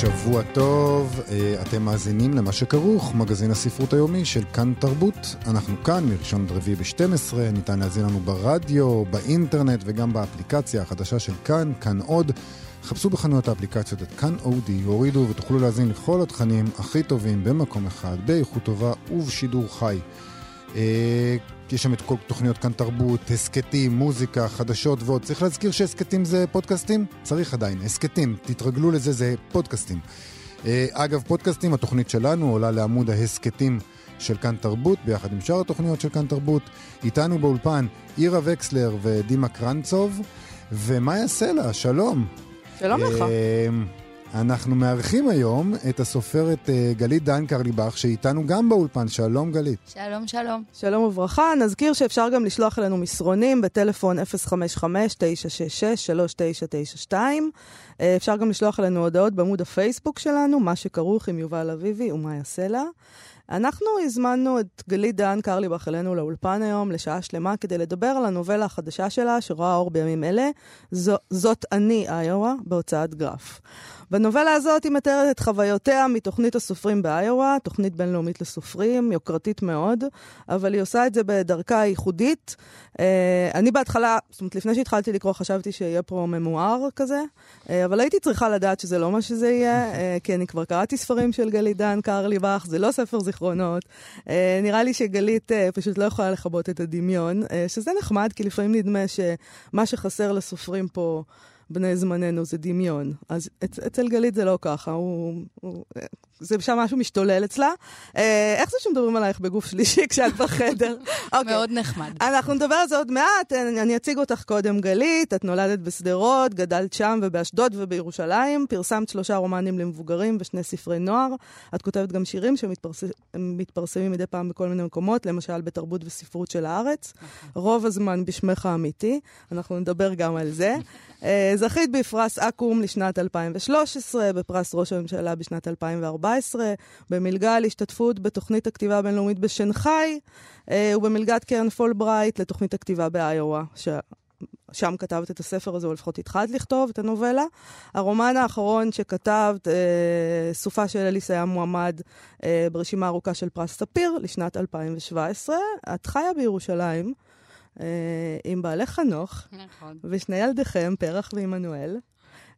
שבוע טוב, אה, אתם מאזינים למה שכרוך, מגזין הספרות היומי של כאן תרבות. אנחנו כאן מראשון עד רביעי ב-12, ניתן להאזין לנו ברדיו, באינטרנט וגם באפליקציה החדשה של כאן, כאן עוד. חפשו בחנויות האפליקציות את כאן אודי, הורידו ותוכלו להאזין לכל התכנים הכי טובים במקום אחד, באיכות טובה ובשידור חי. אה, יש שם את כל תוכניות כאן תרבות, הסכתים, מוזיקה, חדשות ועוד. צריך להזכיר שהסכתים זה פודקאסטים? צריך עדיין, הסכתים, תתרגלו לזה, זה פודקאסטים. אה, אגב, פודקאסטים, התוכנית שלנו עולה לעמוד ההסכתים של כאן תרבות, ביחד עם שאר התוכניות של כאן תרבות. איתנו באולפן אירה וקסלר ודימה קרנצוב, ומאיה סלע, שלום. שלום לך. אנחנו מארחים היום את הסופרת אה, גלית דן קרליבך, שאיתנו גם באולפן. שלום, גלית. שלום, שלום. שלום וברכה. נזכיר שאפשר גם לשלוח אלינו מסרונים בטלפון 055-966-3992. אה, אפשר גם לשלוח אלינו הודעות בעמוד הפייסבוק שלנו, מה שכרוך עם יובל אביבי ומאיה סלע. אנחנו הזמנו את גלית דהן קרליבך אלינו לאולפן היום לשעה שלמה כדי לדבר על הנובלה החדשה שלה, שרואה אור בימים אלה, זו, זאת אני, איואה, בהוצאת גרף. בנובלה הזאת היא מתארת את חוויותיה מתוכנית הסופרים באיואה, תוכנית בינלאומית לסופרים, יוקרתית מאוד, אבל היא עושה את זה בדרכה הייחודית. אה, אני בהתחלה, זאת אומרת, לפני שהתחלתי לקרוא, חשבתי שיהיה פה ממואר כזה, אה, אבל הייתי צריכה לדעת שזה לא מה שזה יהיה, אה, כי אני כבר קראתי ספרים של גלית דן קרליבך, זה לא ספר זיכרונות. נראה לי שגלית פשוט לא יכולה לכבות את הדמיון, שזה נחמד, כי לפעמים נדמה שמה שחסר לסופרים פה... בני זמננו זה דמיון. אז אצ, אצל גלית זה לא ככה, הוא, הוא, זה שם משהו משתולל אצלה. אה, איך זה שמדברים עלייך בגוף שלישי כשאת בחדר? okay. אוקיי. מאוד נחמד. אנחנו נדבר על זה עוד מעט, אני, אני אציג אותך קודם גלית, את נולדת בשדרות, גדלת שם ובאשדוד ובירושלים, פרסמת שלושה רומנים למבוגרים ושני ספרי נוער. את כותבת גם שירים שמתפרסמים מדי פעם בכל מיני מקומות, למשל בתרבות וספרות של הארץ. נכון. רוב הזמן בשמך האמיתי, אנחנו נדבר גם על זה. אה, זכית בפרס אקו"ם לשנת 2013, בפרס ראש הממשלה בשנת 2014, במלגה על השתתפות בתוכנית הכתיבה הבינלאומית בשנגחאי, אה, ובמלגת קרן פולברייט לתוכנית הכתיבה באיואה, ש... שם כתבת את הספר הזה, או לפחות התחלת לכתוב את הנובלה. הרומן האחרון שכתבת, אה, סופה של אליס, היה מועמד אה, ברשימה ארוכה של פרס ספיר לשנת 2017. את חיה בירושלים. אה, עם בעלך חנוך, נכון. ושני ילדיכם, פרח ועמנואל.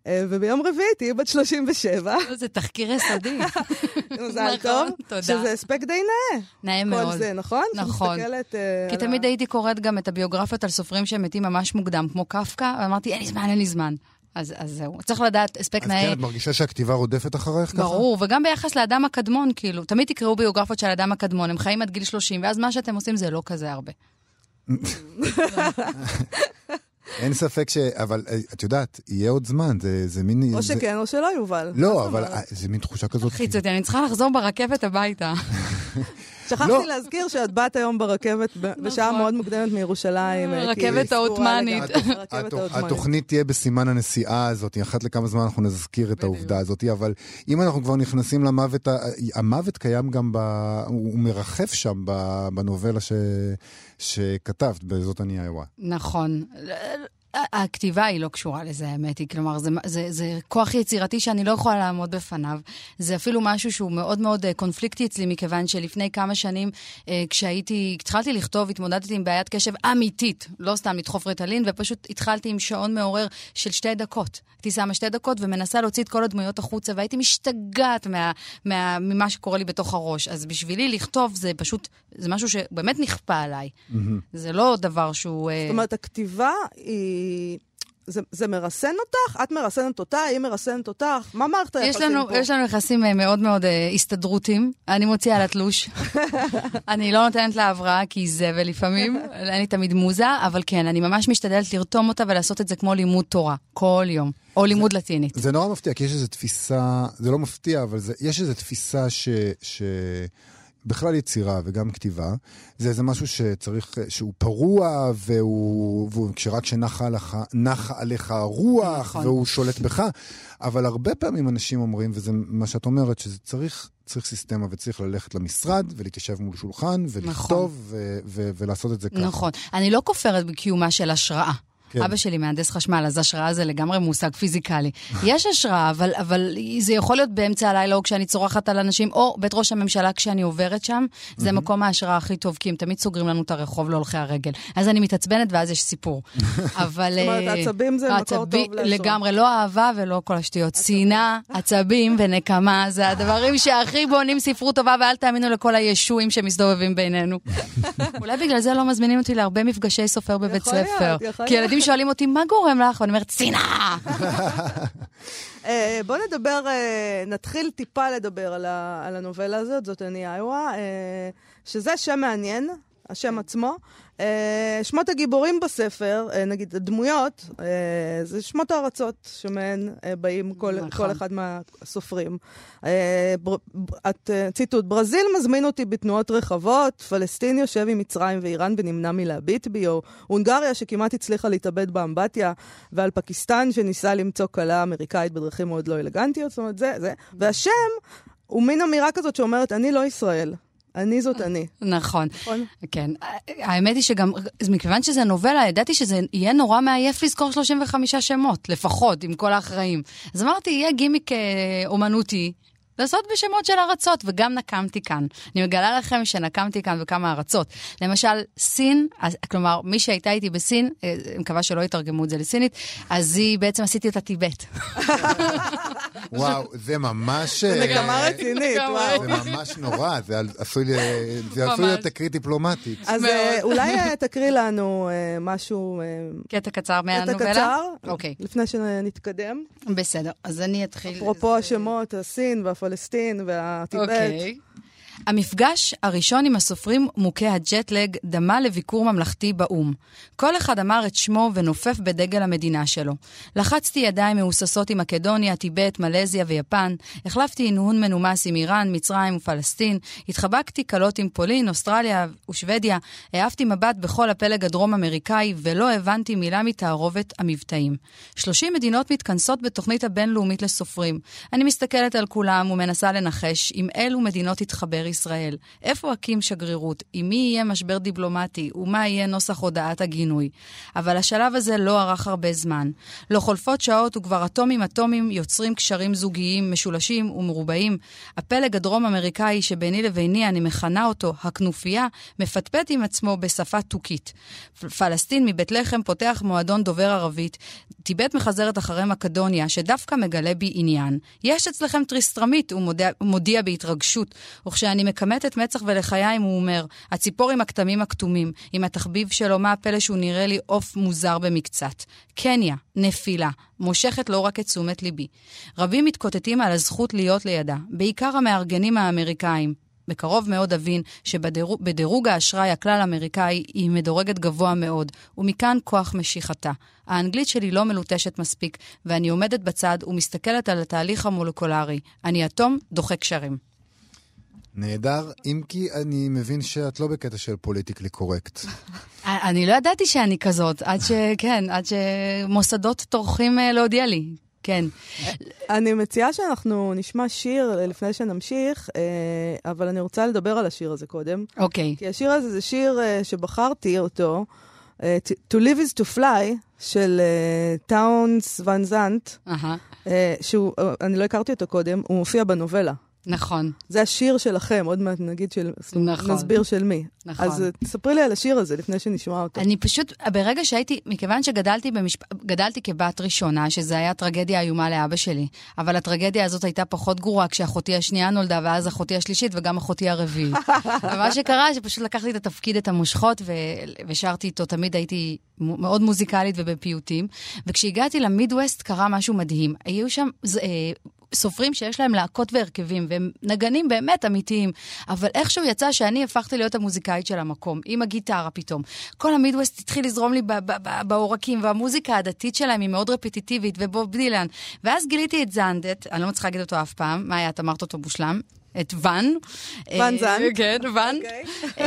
אה, וביום רביעי תהיי בת 37. זה תחקיר יסודי. מזל טוב. תודה. שזה הספק די נאה. נאה מאוד. כל זה, נכון? נכון. אה, כי תמיד הייתי קוראת גם את הביוגרפיות על סופרים שהם מתים ממש מוקדם, כמו קפקא, ואמרתי, אין לי זמן, אין לי זמן. אז, אז זהו, צריך לדעת, הספק נאה. אז כן, את מרגישה שהכתיבה רודפת אחרייך ככה? ברור, וגם ביחס לאדם הקדמון, כאילו, תמיד תקראו ביוגרפיות של האדם הקדמון, הם חיים עד גיל 30, ואז מה שאתם עושים זה לא כזה הרבה. אין ספק ש... אבל אה, את יודעת, יהיה עוד זמן, זה, זה מין... או שכן או שלא, יובל. לא, אבל אה, זה מין תחושה כזאת. חיץ אותי, אני צריכה לחזור ברכבת הביתה. שכחתי לא. להזכיר שאת באת היום ברכבת בשעה נכון. מאוד מוקדמת מירושלים. אה, רכבת העות'מאנית. התוכנית תהיה בסימן הנסיעה הזאת, אחת לכמה זמן אנחנו נזכיר את העובדה הזאת, אבל אם אנחנו כבר נכנסים למוות, המוות קיים גם, הוא מרחף שם בנובלה שכתבת, בזאת אני האירוע. נכון. הכתיבה היא לא קשורה לזה, האמת היא. כלומר, זה, זה, זה כוח יצירתי שאני לא יכולה לעמוד בפניו. זה אפילו משהו שהוא מאוד מאוד אה, קונפליקטי אצלי, מכיוון שלפני כמה שנים, אה, כשהייתי, התחלתי לכתוב, התמודדתי עם בעיית קשב אמיתית, לא סתם לדחוף רטלין, ופשוט התחלתי עם שעון מעורר של שתי דקות. הייתי שמה שתי דקות ומנסה להוציא את כל הדמויות החוצה, והייתי משתגעת מה, מה, ממה שקורה לי בתוך הראש. אז בשבילי לכתוב זה פשוט, זה משהו שבאמת נכפה עליי. Mm-hmm. זה לא דבר שהוא... אה, זאת אומרת, הכתיבה היא... זה, זה מרסן אותך? את מרסנת אותה? היא מרסנת אותך? מה מערכת יש היחסים לנו, פה? יש לנו יחסים אה, מאוד מאוד אה, הסתדרותיים. אני מוציאה לה תלוש. אני לא נותנת לה הבראה כי היא זבל לפעמים, אין לי תמיד מוזה, אבל כן, אני ממש משתדלת לרתום אותה ולעשות את זה כמו לימוד תורה, כל יום. או לימוד לטינית. זה נורא מפתיע, כי יש איזו תפיסה, זה לא מפתיע, אבל זה, יש איזו תפיסה ש... ש... בכלל יצירה וגם כתיבה, זה איזה משהו שצריך, שהוא פרוע, והוא, והוא כשרק שנחה עליך, נחה עליך הרוח, נכון. והוא שולט בך, אבל הרבה פעמים אנשים אומרים, וזה מה שאת אומרת, שזה צריך, צריך סיסטמה וצריך ללכת למשרד ולהתיישב מול שולחן ולכתוב ו- ו- ולעשות את זה ככה. נכון. אני לא כופרת בקיומה של השראה. כן. אבא שלי מהנדס חשמל, אז השראה זה לגמרי מושג פיזיקלי. יש השראה, אבל, אבל זה יכול להיות באמצע הלילה או כשאני צורחת על אנשים, או בית ראש הממשלה כשאני עוברת שם. זה מקום ההשראה הכי טוב, כי הם תמיד סוגרים לנו את הרחוב להולכי הרגל. אז אני מתעצבנת ואז יש סיפור. אבל... זאת אומרת, אה, עצבים זה מקור טוב להשראה. לגמרי, לא אהבה ולא כל השטויות. שנאה, עצבים ונקמה, זה הדברים שהכי בונים ספרות טובה, ואל תאמינו לכל הישועים שמסתובבים בינינו. אולי בגלל זה לא מזמינים אותי להרבה מפגשי סופר בבית יכול להיות, ספר. כי. ילדים שואלים אותי, מה גורם לך? ואני אומרת, שנאה! אה, בוא נדבר, אה, נתחיל טיפה לדבר על, הנובלה הזאת, זאת אני איואה, אה, שזה שם מעניין, השם עצמו. אה, שמות הגיבורים בספר, אה, נגיד הדמויות, אה, זה שמות הארצות שמהן באים כל, נכון. כל אחד מהסופרים. את, ציטוט, ברזיל מזמין אותי בתנועות רחבות, פלסטין יושב עם מצרים ואיראן ונמנע מלהביט בי, או הונגריה שכמעט הצליחה להתאבד באמבטיה, ועל פקיסטן שניסה למצוא כלה אמריקאית בדרכים מאוד לא אלגנטיות, זאת אומרת, זה, זה. והשם הוא מין אמירה כזאת שאומרת, אני לא ישראל, אני זאת אני. נכון. נכון? כן. האמת היא שגם, מכיוון שזה נובלה, ידעתי שזה יהיה נורא מעייף לזכור 35 שמות, לפחות, עם כל האחראים. אז אמרתי, יהיה גימיק אה, אומנותי. לעשות בשמות של ארצות, וגם נקמתי כאן. אני מגלה לכם שנקמתי כאן בכמה ארצות. למשל, סין, אז, כלומר, מי שהייתה איתי בסין, אה, אני מקווה שלא יתרגמו את זה לסינית, אז היא בעצם עשיתי אותה טיבט. וואו, זה ממש... זה אה, נקמה רצינית, וואו. זה ממש נורא, זה עשוי. להיות תקרית דיפלומטית. אז. אה, אולי תקריא לנו משהו, קטע קצר קטע מהנובלה? קצר, אוקיי, לפני שנתקדם. בסדר. אז אני אתחיל... אפרופו השמות, הסין והפלסטין והטיבט. אוקיי. המפגש הראשון עם הסופרים מוכי הג'טלג דמה לביקור ממלכתי באו"ם. כל אחד אמר את שמו ונופף בדגל המדינה שלו. לחצתי ידיים מהוססות עם מקדוניה, טיבט, מלזיה ויפן. החלפתי הנהון מנומס עם איראן, מצרים ופלסטין. התחבקתי קלות עם פולין, אוסטרליה ושוודיה. העפתי מבט בכל הפלג הדרום-אמריקאי ולא הבנתי מילה מתערובת המבטאים. 30 מדינות מתכנסות בתוכנית הבינלאומית לסופרים. אני מסתכלת על כולם ומנסה לנחש עם אילו מדינות תתחבר ישראל. איפה אקים שגרירות? עם מי יהיה משבר דיפלומטי? ומה יהיה נוסח הודעת הגינוי? אבל השלב הזה לא ארך הרבה זמן. לא חולפות שעות וכבר אטומים אטומים יוצרים קשרים זוגיים, משולשים ומרובעים. הפלג הדרום-אמריקאי שביני לביני, אני מכנה אותו הכנופיה, מפטפט עם עצמו בשפה תוכית. פלסטין מבית לחם פותח מועדון דובר ערבית. טיבט מחזרת אחרי מקדוניה, שדווקא מגלה בי עניין. יש אצלכם טריסטרמית, הוא מודיע, מודיע בהתרגשות. וכשאני מכמתת מצח ולחיים, הוא אומר, הציפור עם הכתמים הכתומים, עם התחביב שלו, מה הפלא שהוא נראה לי עוף מוזר במקצת. קניה, נפילה, מושכת לא רק את תשומת ליבי. רבים מתקוטטים על הזכות להיות לידה, בעיקר המארגנים האמריקאים. בקרוב מאוד אבין שבדירוג האשראי הכלל-אמריקאי היא מדורגת גבוה מאוד, ומכאן כוח משיכתה. האנגלית שלי לא מלוטשת מספיק, ואני עומדת בצד ומסתכלת על התהליך המולקולרי. אני אטום, דוחה קשרים. נהדר, אם כי אני מבין שאת לא בקטע של פוליטיקלי קורקט. אני לא ידעתי שאני כזאת, עד ש... כן, עד שמוסדות טורחים אה, להודיע לי. כן. אני מציעה שאנחנו נשמע שיר לפני שנמשיך, אה, אבל אני רוצה לדבר על השיר הזה קודם. אוקיי. כי השיר הזה זה שיר אה, שבחרתי אותו, אה, To Live is to Fly, של טאונס ון זנט. שהוא, אני לא הכרתי אותו קודם, הוא מופיע בנובלה. נכון. זה השיר שלכם, עוד מעט נגיד של... נכון. נסביר של מי. נכון. אז אה, תספרי לי על השיר הזה לפני שנשמע אותו. אני פשוט, ברגע שהייתי, מכיוון שגדלתי במשפ... גדלתי כבת ראשונה, שזה היה טרגדיה איומה לאבא שלי, אבל הטרגדיה הזאת הייתה פחות גרועה כשאחותי השנייה נולדה, ואז אחותי השלישית וגם אחותי הרביעית. ומה שקרה, שפשוט לקחתי את התפקיד, את המושכות, ו... ושרתי איתו, תמיד הייתי מאוד מוזיקלית ובפיוטים. וכשהגעתי למידווסט קרה משהו מדהים. היו שם... אה, סופרים שיש להם להקות והרכבים, והם נגנים באמת אמיתיים, אבל איכשהו יצא שאני הפכתי להיות המוזיקאית של המקום, עם הגיטרה פתאום. כל המידווסט התחיל לזרום לי בעורקים, והמוזיקה הדתית שלהם היא מאוד רפטיטיבית, ובוב דילן. ואז גיליתי את זנדט, אני לא מצליחה להגיד אותו אף פעם, מה היה, את אמרת אותו מושלם? את ואן. ואן אה, זנט. כן, ואן. אוקיי. אה,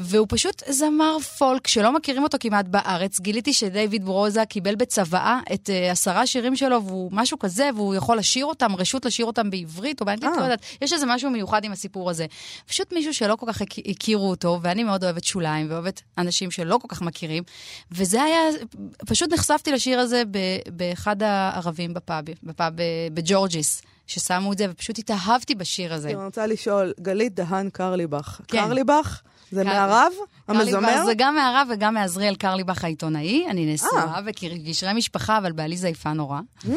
והוא פשוט זמר פולק שלא מכירים אותו כמעט בארץ. גיליתי שדייוויד ברוזה קיבל בצוואה את אה, עשרה שירים שלו, והוא משהו כזה, והוא יכול לשיר אותם, רשות לשיר אותם בעברית או באנגלית, אה. לא יודעת. יש איזה משהו מיוחד עם הסיפור הזה. פשוט מישהו שלא כל כך הכ- הכירו אותו, ואני מאוד אוהבת שוליים, ואוהבת אנשים שלא כל כך מכירים. וזה היה, פשוט נחשפתי לשיר הזה באחד הערבים בפאב, בפאב אה, בג'ורג'יס. ששמו את זה, ופשוט התאהבתי בשיר הזה. אני רוצה לשאול, גלית דהן קרליבך. כן. קרליבך? זה קר- מהרב? המזמר? זה גם מהרב וגם מעזריאל קרליבך העיתונאי. אני נשואה אה. וקשרי משפחה, אבל בעלי זייפן נורא.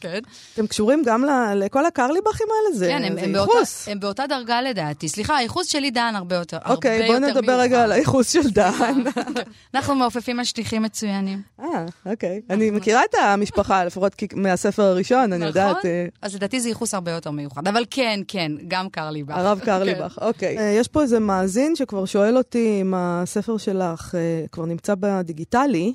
כן, אתם קשורים גם לכל הקרליבכים האלה? זה כן, הם- זה הם באותה- ייחוס. דרגה לדעתי. סליחה, הייחוס שלי דן הרבה יותר אוקיי, בואו נדבר רגע. על הייחוס של דהן. אנחנו מעופפים על שטיחים מצוינים. אה, אוקיי. אני מכירה את המשפחה, לפחות מהספר הראשון, אני יודעת. נכון? אה, אז לדעתי זה ייחוס הרבה יותר מיוחד. אבל כן, כן, גם קרליבך. הרב קרליבך, אוקיי. אה, יש פה איזה מאזין שכבר שואל אותי אם הספר שלך אה, כבר נמצא בדיגיטלי.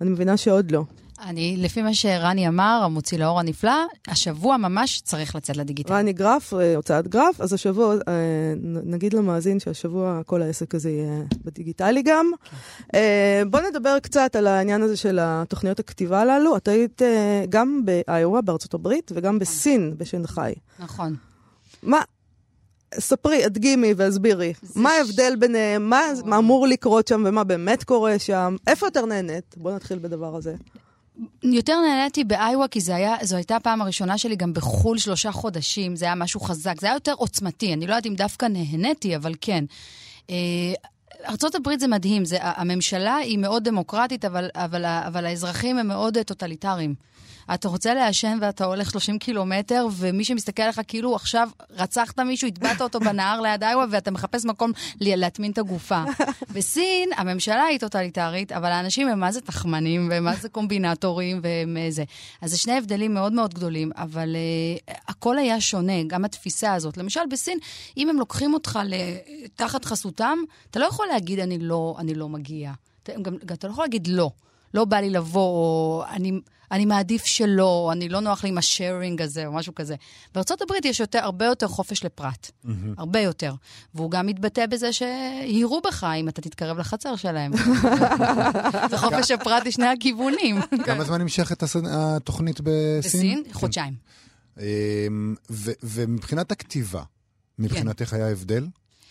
אני מבינה שעוד לא. אני, לפי מה שרני אמר, המוציא לאור הנפלא, השבוע ממש צריך לצאת לדיגיטל. רני גרף, אה, הוצאת גרף, אז השבוע, אה, נגיד למאזין שהשבוע כל העסק הזה יהיה בדיגיטלי גם. אה, בוא נדבר קצת על העניין הזה של התוכניות הכתיבה הללו. את היית גם באיואה, בארצות הברית, וגם בסין, בשנגחאי. נכון. מה, ספרי, הדגימי והסבירי. מה ש- ההבדל ביניהם? מה מה אמור לקרות שם ומה באמת קורה שם? איפה יותר נהנית? בוא נתחיל בדבר הזה. יותר נהניתי באיווה, כי זה היה, זו הייתה הפעם הראשונה שלי גם בחו"ל שלושה חודשים, זה היה משהו חזק, זה היה יותר עוצמתי, אני לא יודעת אם דווקא נהניתי, אבל כן. אה, ארה"ב זה מדהים, זה, הממשלה היא מאוד דמוקרטית, אבל, אבל, אבל האזרחים הם מאוד טוטליטריים. אתה רוצה לעשן ואתה הולך 30 קילומטר, ומי שמסתכל עליך כאילו עכשיו רצחת מישהו, הטבעת אותו בנהר ליד איווה, ואתה מחפש מקום להטמין את הגופה. בסין, הממשלה היא טוטליטרית, אבל האנשים הם מה זה תחמנים, ומה זה קומבינטורים, והם אה, זה. אז זה שני הבדלים מאוד מאוד גדולים, אבל uh, הכל היה שונה, גם התפיסה הזאת. למשל, בסין, אם הם לוקחים אותך תחת חסותם, אתה לא יכול להגיד, אני לא, אני לא מגיע. אתה, גם אתה לא יכול להגיד לא. לא בא לי לבוא, או אני, אני מעדיף שלא, או אני לא נוח לי עם השארינג הזה, או משהו כזה. בארה"ב יש יותר, הרבה יותר חופש לפרט. Mm-hmm. הרבה יותר. והוא גם מתבטא בזה שיירו בך אם אתה תתקרב לחצר שלהם. זה חופש הפרט לשני הכיוונים. כמה זמן נמשכת התוכנית בסין? בסין? כן. חודשיים. אמ, ו- ומבחינת הכתיבה, מבחינתך היה הבדל?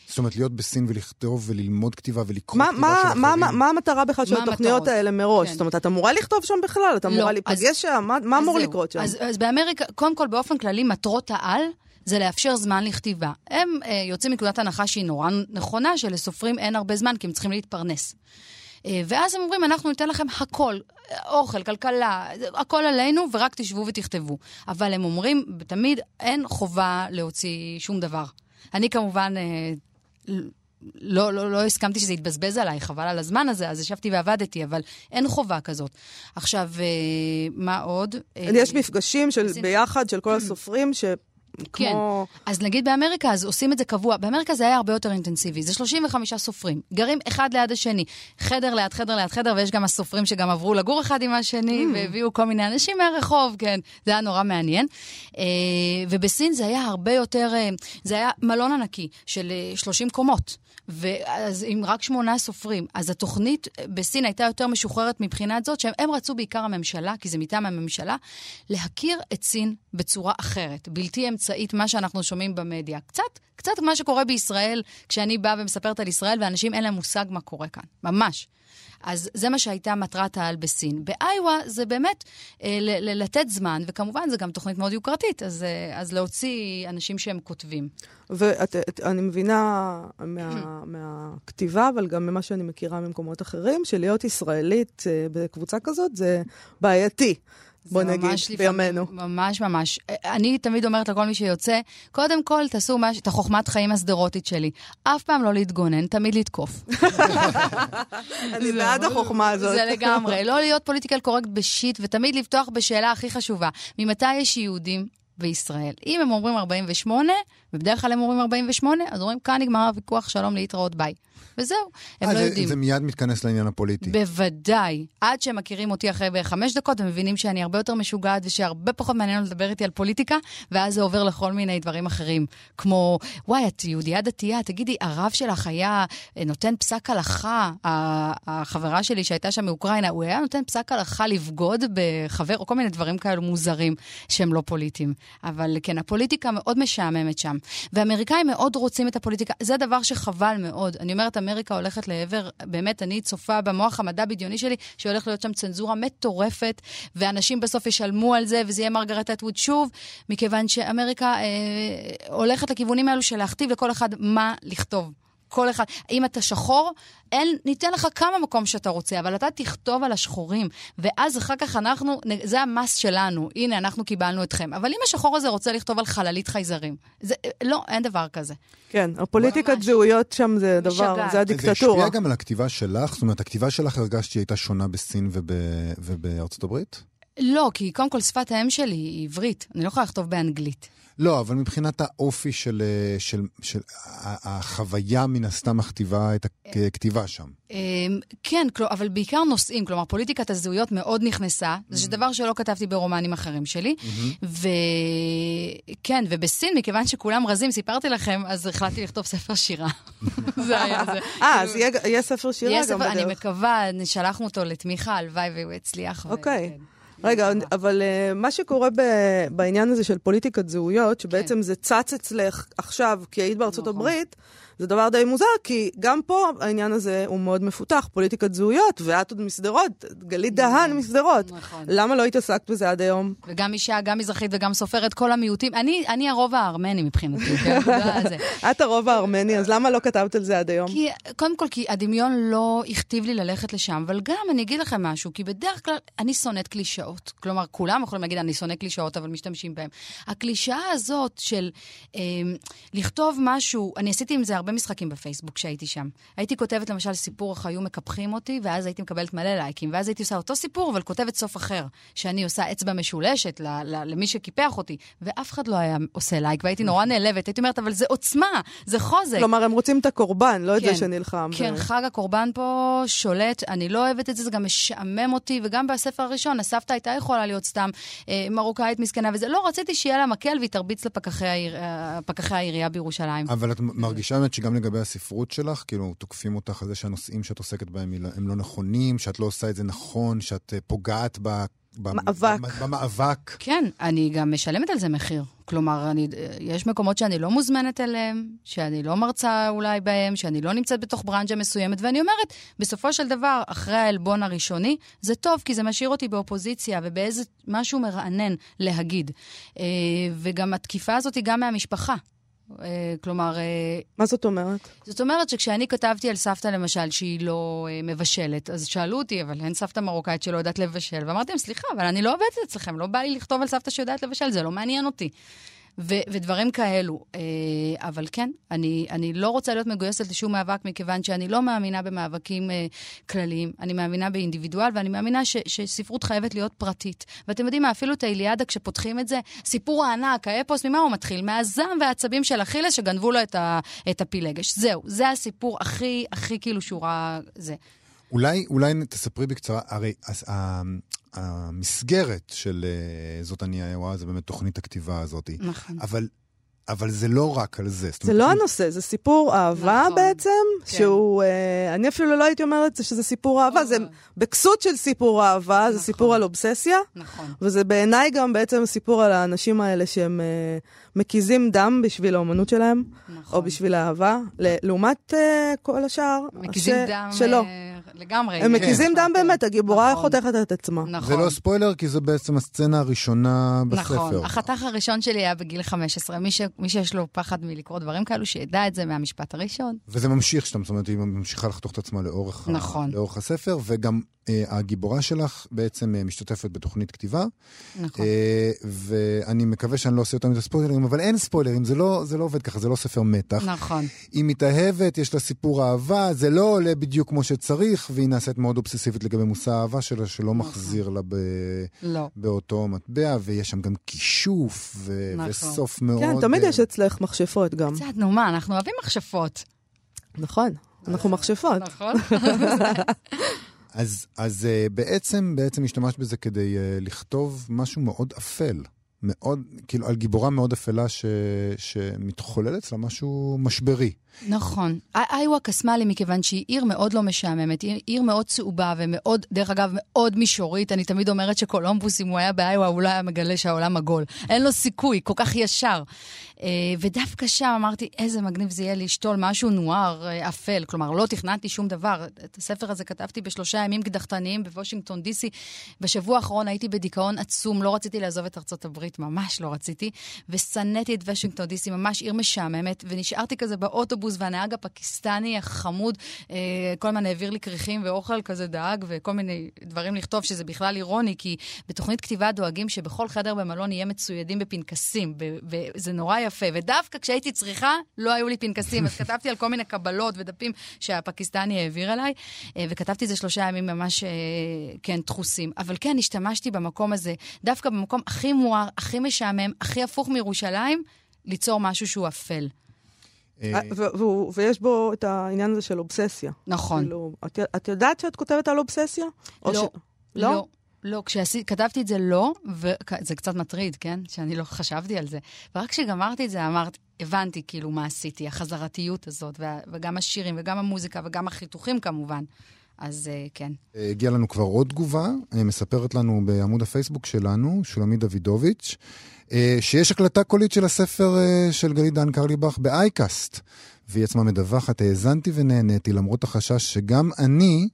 זאת אומרת, להיות בסין ולכתוב וללמוד כתיבה ולקרוא מה, כתיבה מה, של מה, אחרים? מה, מה המטרה בכלל של מה התוכניות המטרות? האלה מראש? כן. זאת אומרת, את אמורה לכתוב שם בכלל? את אמורה לא, להיפגש אז- שם? מה, מה אמור זהו. לקרות שם? אז, אז באמריקה, קודם כל, באופן כללי, מטרות העל זה לאפשר זמן לכתיבה. הם אה, יוצאים מנקודת הנחה שהיא נורא נכונה, שלסופרים אין הרבה זמן, כי הם צריכים להתפרנס. אה, ואז הם אומרים, אנחנו ניתן לכם הכל, אוכל, כלכלה, הכל עלינו, ורק תשבו ותכתבו. אבל הם אומרים, תמיד אין חובה להוציא שום דבר. אני כמובן... לא, לא, לא הסכמתי שזה יתבזבז עליי, חבל על הזמן הזה, אז ישבתי ועבדתי, אבל אין חובה כזאת. עכשיו, אה, מה עוד? אה, יש מפגשים של. ביחד של כל הסופרים, ש... כן. כמו... אז נגיד באמריקה, אז עושים את זה קבוע. באמריקה זה היה הרבה יותר אינטנסיבי. זה 35 סופרים, גרים אחד ליד השני, חדר ליד חדר ליד חדר, ויש גם הסופרים שגם עברו לגור אחד עם השני, Mm. והביאו כל מיני אנשים מהרחוב, כן. זה היה נורא מעניין. אה, ובסין זה היה הרבה יותר, אה, זה היה מלון ענקי של אה, 30 קומות. ואז עם רק שמונה סופרים. אז התוכנית בסין הייתה יותר משוחררת מבחינת זאת, שהם רצו בעיקר הממשלה, כי זה מטעם הממשלה, להכיר את סין בצורה אחרת, בלתי אמצעית, מה שאנחנו שומעים במדיה. קצת, קצת מה שקורה בישראל, כשאני באה ומספרת על ישראל, ואנשים אין להם מושג מה קורה כאן. ממש. אז זה מה שהייתה מטרת העל בסין. באיווה זה באמת אה, לתת זמן, וכמובן זו גם תוכנית מאוד יוקרתית, אז, אה, אז להוציא אנשים שהם כותבים. ואני מבינה מה, מהכתיבה, אבל גם ממה שאני מכירה ממקומות אחרים, שלהיות ישראלית אה, בקבוצה כזאת זה בעייתי. בוא נגיד, ממש בימינו. ממש ממש. אני תמיד אומרת לכל מי שיוצא, קודם כל תעשו מש... את החוכמת חיים השדרותית שלי. אף פעם לא להתגונן, תמיד לתקוף. אני בעד החוכמה הזאת. זה לגמרי. לא להיות political correct ב shit, ותמיד לפתוח בשאלה הכי חשובה. ממתי יש יהודים בישראל? אם הם אומרים 48, ובדרך כלל הם אומרים 48, אז אומרים, כאן נגמר הוויכוח, שלום להתראות, ביי. וזהו, הם אה, לא זה, יודעים. זה מיד מתכנס לעניין הפוליטי. בוודאי. עד שהם מכירים אותי אחרי בערך חמש דקות, הם מבינים שאני הרבה יותר משוגעת ושהרבה פחות מעניין לדבר איתי על פוליטיקה, ואז זה עובר לכל מיני דברים אחרים. כמו, וואי, את יהודייה דתייה, תגידי, הרב שלך היה אה, נותן פסק הלכה, החברה שלי שהייתה שם מאוקראינה, הוא היה נותן פסק הלכה לבגוד בחבר, או כל מיני דברים כאלו מוזרים שהם לא פוליטיים. אבל כן, הפוליטיקה מאוד משעממת שם. ואמריקאים מאוד רוצים את הפוליטיקה, זה דבר שחבל מאוד. אני אומרת, אמריקה הולכת לעבר, באמת, אני צופה במוח המדע בדיוני שלי, שהולך להיות שם צנזורה מטורפת, ואנשים בסוף ישלמו על זה, וזה יהיה מרגרט אטווד שוב, מכיוון שאמריקה אה, הולכת לכיוונים האלו של להכתיב לכל אחד מה לכתוב. כל אחד. אם אתה שחור, אין, ניתן לך כמה מקום שאתה רוצה, אבל אתה תכתוב על השחורים, ואז אחר כך אנחנו, זה המס שלנו, הנה, אנחנו קיבלנו אתכם. אבל אם השחור הזה רוצה לכתוב על חללית חייזרים, זה, לא, אין דבר כזה. כן, הפוליטיקת זהויות שם זה דבר, משגעת. זה הדיקטטורה. זה השפיע גם על הכתיבה שלך? זאת אומרת, הכתיבה שלך הרגשת שהיא הייתה שונה בסין וב... ובארצות הברית? לא, כי קודם כל שפת האם שלי היא עברית, אני לא יכולה לכתוב באנגלית. לא, אבל מבחינת האופי של, של, של, של החוויה מן הסתם מכתיבה את הכתיבה שם. כן, אבל בעיקר נושאים, כלומר פוליטיקת הזהויות מאוד נכנסה, זה דבר שלא כתבתי ברומנים אחרים שלי. וכן, ובסין, מכיוון שכולם רזים, סיפרתי לכם, אז החלטתי לכתוב ספר שירה. זה היה זה. אה, אז יהיה ספר שירה גם בדרך. אני מקווה, שלחנו אותו לתמיכה, הלוואי והוא יצליח. אוקיי. רגע, אבל uh, מה שקורה בעניין הזה של פוליטיקת זהויות, שבעצם כן. זה צץ אצלך עכשיו, כי היית בארצות נכון. הברית, זה דבר די מוזר, כי גם פה העניין הזה הוא מאוד מפותח, פוליטיקת זהויות, ואת עוד משדרות, גלית דהן משדרות. נכון. למה לא התעסקת בזה עד היום? וגם אישה, גם מזרחית וגם סופרת, כל המיעוטים. אני, אני הרוב הארמני מבחינתי, כן? את הרוב הארמני, אז למה לא כתבת על זה עד היום? כי, קודם כל, כי הדמיון לא הכתיב לי ללכת לשם, אבל גם, אני אגיד לכם משהו, כי בדרך כלל אני שונאת קלישאות. כלומר, כולם יכולים להגיד, אני שונא קלישאות, אבל משתמשים בהן. הקלישאה הזאת של אה, לכתוב משהו, אני עשיתי עם זה הרבה משחקים בפייסבוק כשהייתי שם. הייתי כותבת למשל סיפור איך היו מקפחים אותי, ואז הייתי מקבלת מלא לייקים, ואז הייתי עושה אותו סיפור, אבל כותבת סוף אחר, שאני עושה אצבע משולשת ל- ל- למי שקיפח אותי, ואף אחד לא היה עושה לייק, והייתי נורא נעלבת. הייתי אומרת, אבל זה עוצמה, זה חוזק. כלומר, הם רוצים את הקורבן, לא כן, את זה שנלחם. כן, ו... חג הקורבן פה שולט, אני לא אוהבת את זה, זה גם משעמם אותי, וגם בספר הראשון, הסבתא הייתה יכולה להיות סתם אה, מרוקאית מסכנה וזה. לא, רציתי שיהיה לה מקל והיא תרביץ לפקחי העיר, אה, העירייה בירושלים. אבל את מרגישה באמת שגם לגבי הספרות שלך, כאילו, תוקפים אותך על זה שהנושאים שאת עוסקת בהם הם לא נכונים, שאת לא עושה את זה נכון, שאת פוגעת ב... מאבק. במאבק. כן, אני גם משלמת על זה מחיר. כלומר, אני, יש מקומות שאני לא מוזמנת אליהם, שאני לא מרצה אולי בהם, שאני לא נמצאת בתוך ברנג'ה מסוימת, ואני אומרת, בסופו של דבר, אחרי העלבון הראשוני, זה טוב, כי זה משאיר אותי באופוזיציה ובאיזה משהו מרענן להגיד. וגם התקיפה הזאת היא גם מהמשפחה. כלומר... מה זאת אומרת? זאת אומרת שכשאני כתבתי על סבתא, למשל, שהיא לא מבשלת, אז שאלו אותי, אבל אין סבתא מרוקאית שלא יודעת לבשל. ואמרתי להם, סליחה, אבל אני לא עובדת אצלכם, לא בא לי לכתוב על סבתא שיודעת לבשל, זה לא מעניין אותי. ו- ודברים כאלו. אבל כן, אני, אני לא רוצה להיות מגויסת לשום מאבק, מכיוון שאני לא מאמינה במאבקים כלליים. אני מאמינה באינדיבידואל, ואני מאמינה ש- שספרות חייבת להיות פרטית. ואתם יודעים מה, אפילו את האיליאדה, כשפותחים את זה, סיפור הענק, האפוס, ממה הוא מתחיל? מהזעם והעצבים של אכילס שגנבו לו את, ה- את הפילגש. זהו, זה הסיפור הכי, הכי כאילו שורה... זה. אולי, אולי תספרי בקצרה, הרי אז, המסגרת של uh, זאת אני האירוע זה באמת תוכנית הכתיבה הזאת. נכון. אבל, אבל זה לא רק על זה. זה לא הנושא, זה סיפור אהבה נכון, בעצם, כן. שהוא, uh, אני אפילו לא הייתי אומרת שזה סיפור אהבה, זה בכסות של סיפור אהבה, זה נכון. סיפור על אובססיה. נכון. וזה בעיניי גם בעצם סיפור על האנשים האלה שהם uh, מקיזים דם בשביל האומנות שלהם, נכון. או בשביל האהבה, לעומת uh, כל השאר. מקיזים ש... דם... שלא. Uh... לגמרי. הם מקיזים דם באמת, הגיבורה נכון. חותכת את עצמה. נכון. זה לא ספוילר, כי זו בעצם הסצנה הראשונה בספר. נכון. החתך הראשון שלי היה בגיל 15. מי, ש... מי שיש לו פחד מלקרוא דברים כאלו, שידע את זה מהמשפט הראשון. וזה ממשיך, זאת אומרת, היא ממשיכה לחתוך את עצמה לאורך, נכון. הספר, וגם הגיבורה שלך בעצם אה, משתתפת בתוכנית כתיבה. נכון. אה, ואני מקווה שאני לא עושה יותר מדי ספוילרים, אבל אין ספוילרים, זה לא, זה לא עובד ככה, זה לא ספר מתח. נכון. היא מתאהבת, יש לה סיפור אהבה, זה לא עולה בדיוק כמו שצריך, והיא נעשית מאוד אובססיבית לגבי מושא האהבה שלה, שלא נכון. מחזיר לה ב... לא. באותו מטבע, ויש שם גם כישוף, ו... נכון. וסוף מאוד... כן, תמיד אה, יש אצלך מכשפות גם. קצת, נו מה, אנחנו אוהבים מכשפות. נכון, אנחנו מכשפות. נכון? אז, אז uh, בעצם, בעצם השתמשת בזה כדי uh, לכתוב משהו מאוד אפל. מאוד, כאילו, על גיבורה מאוד אפלה ש, שמתחולל אצלה משהו משברי. נכון. איווה קסמה לי מכיוון שהיא עיר מאוד לא משעממת, היא עיר מאוד צהובה ומאוד, דרך אגב, מאוד מישורית. אני תמיד אומרת שקולומבוס, אם הוא היה באיווה, הוא לא היה מגלה שהעולם עגול. אין לו סיכוי, כל כך ישר. אה, ודווקא שם אמרתי, איזה מגניב זה יהיה לשתול משהו נואר, אה, אפל. כלומר, לא תכננתי שום דבר. את הספר הזה כתבתי בשלושה ימים קדחתניים בוושינגטון די.סי. בשבוע האחרון הייתי בדיכאון עצום, לא רציתי לעזוב את ארצות הברית, ממש לא רציתי. ושנאתי את וושינגטון די.סי, ממש עיר משעממת, ונשארתי כזה באוטובוס, והנהג הפקיסטני החמוד, אה, כל הזמן העביר לי כריכים ואוכל כזה דאג, וכל מיני דברים לכתוב, שזה בכלל אירוני, כי בתוכנית כתיבה דואגים שבכל חדר במלון יהיה מצוידים בפנקסים, וזה נורא יפה. ודווקא כשהייתי צריכה, לא היו לי פנקסים, אז כתבתי על כל מיני קבלות ודפים שהפקיסטני העביר אליי, אה, וכתבתי את זה שלושה ימים ממש, אה, כן, דחוסים. אבל כן, השתמשתי במקום הזה, דווקא במקום הכי מואר, הכי משעמם, הכי הפוך מירושלים, ליצור משהו שהוא אפל. אה, והוא- ויש בו את העניין הזה של אובססיה. נכון. כאילו, את, את יודעת שאת כותבת על אובססיה? או לא, ש... לא? לא. לא, כשכתבתי את זה לא, וזה קצת מטריד, כן? שאני לא חשבתי על זה. ורק כשגמרתי את זה אמרתי, הבנתי כאילו מה עשיתי, החזרתיות הזאת, וגם השירים, וגם המוזיקה, וגם החיתוכים כמובן. אז uh, כן. הגיעה לנו כבר עוד תגובה, אה, מספרת לנו בעמוד הפייסבוק שלנו, שולמית דוידוביץ', אה, שיש הקלטה קולית של הספר אה, של גלית דן קרליבך באייקאסט. והיא עצמה מדווחת, האזנתי ונהניתי למרות החשש שגם אני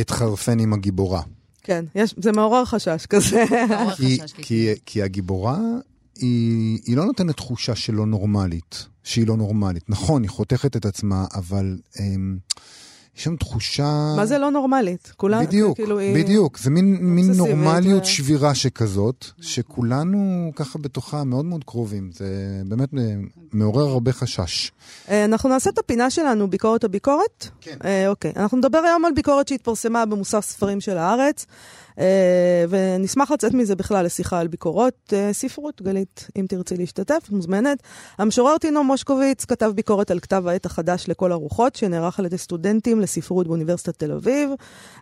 אתחרפן עם הגיבורה. כן, יש, זה מעורר חשש כזה. מעורר כי, חשש, כן. כי, כי הגיבורה, היא, היא לא נותנת תחושה שלא נורמלית, שהיא לא נורמלית. נכון, היא חותכת את עצמה, אבל אמ, יש שם תחושה... מה זה לא נורמלית? כולה, בדיוק, כאילו היא... בדיוק. זה מין, מין נורמליות ו- שבירה שכזאת, שכולנו ככה בתוכה מאוד מאוד קרובים. זה באמת אה, מעורר הרבה חשש. אה, אנחנו נעשה את הפינה שלנו, ביקורת הביקורת? כן. אה, אוקיי. אנחנו נדבר היום על ביקורת שהתפרסמה במוסף ספרים של הארץ, אה, ונשמח לצאת מזה בכלל לשיחה על ביקורות אה, ספרות. גלית, אם תרצי להשתתף, מוזמנת. המשורר טינו מושקוביץ כתב ביקורת על כתב העת החדש לכל הרוחות, שנערך על ידי סטודנטים לספרות באוניברסיטת תל אביב.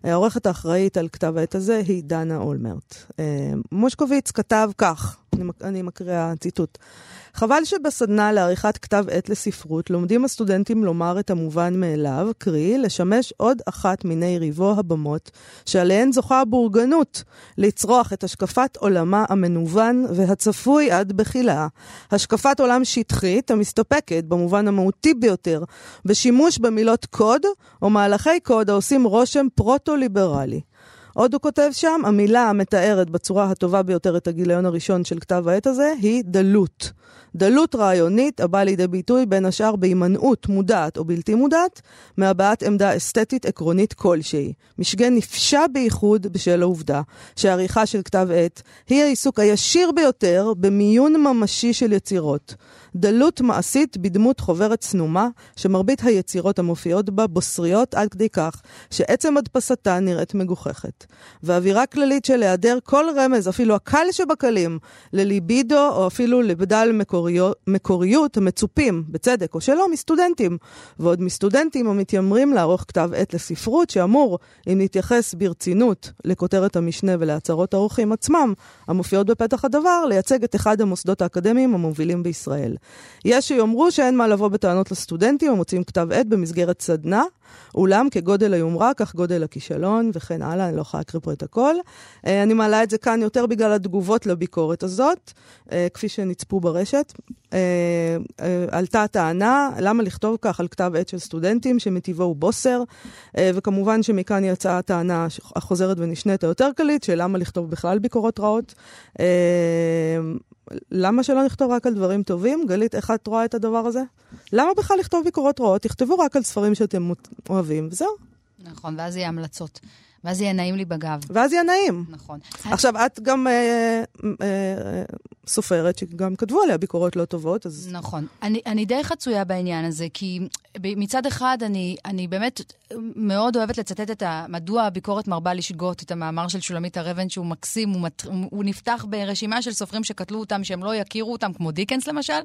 אה, העורכת האחראית על כתב העת הזה היא דנה אולמרט. אה, מושקוביץ כתב כך, אני מקריאה ציטוט. חבל שבסדנה לעריכת כתב עת לספרות לומדים הסטודנטים לומר את המובן מאליו, קרי, לשמש עוד אחת מיני ריבו הבמות שעליהן זוכה הבורגנות לצרוח את השקפת עולמה המנוון והצפוי עד בחילה. השקפת עולם שטחית המסתפקת במובן המהותי ביותר בשימוש במילות קוד או מהלכי קוד העושים רושם פרוטו-ליברלי. עוד הוא כותב שם, המילה המתארת בצורה הטובה ביותר את הגיליון הראשון של כתב העת הזה היא דלות. דלות רעיונית הבאה לידי ביטוי בין השאר בהימנעות מודעת או בלתי מודעת מהבעת עמדה אסתטית עקרונית כלשהי. משגה נפשע בייחוד בשל העובדה שהעריכה של כתב עת היא העיסוק הישיר ביותר במיון ממשי של יצירות. דלות מעשית בדמות חוברת צנומה, שמרבית היצירות המופיעות בה בוסריות עד כדי כך שעצם הדפסתה נראית מגוחכת. ואווירה כללית של היעדר כל רמז, אפילו הקל שבקלים, לליבידו או אפילו לבדל מקוריות, מקוריות המצופים, בצדק או שלא, מסטודנטים. ועוד מסטודנטים המתיימרים לערוך כתב עת לספרות, שאמור, אם נתייחס ברצינות לכותרת המשנה ולהצהרות האורחים עצמם, המופיעות בפתח הדבר, לייצג את אחד המוסדות האקדמיים המובילים בישראל. יש שיאמרו שאין מה לבוא בטענות לסטודנטים המוצאים כתב עת במסגרת סדנה, אולם כגודל היומרה, כך גודל הכישלון וכן הלאה, אני לא יכולה להקריא פה את הכל. אה, אני מעלה את זה כאן יותר בגלל התגובות לביקורת הזאת, אה, כפי שנצפו ברשת. אה, עלתה טענה, למה לכתוב כך על כתב עת של סטודנטים שמטיבו הוא בוסר, וכמובן שמכאן יצאה הטענה החוזרת ונשנית היותר קליט, של למה לכתוב בכלל ביקורות רעות. למה שלא נכתוב רק על דברים טובים? גלית, איך את רואה את הדבר הזה? למה בכלל לכתוב ביקורות רעות? תכתבו רק על ספרים שאתם אוהבים, וזהו. נכון, ואז יהיה המלצות. ואז יהיה נעים לי בגב. ואז יהיה נעים. נכון. עכשיו, את גם אה, אה, סופרת שגם כתבו עליה ביקורות לא טובות, אז... נכון. אני, אני די חצויה בעניין הזה, כי מצד אחד אני, אני באמת מאוד אוהבת לצטט את ה... מדוע הביקורת מרבה לשגות, את המאמר של שולמית הר אבן, שהוא מקסים, הוא, מת, הוא נפתח ברשימה של סופרים שקטלו אותם, שהם לא יכירו אותם, כמו דיקנס למשל,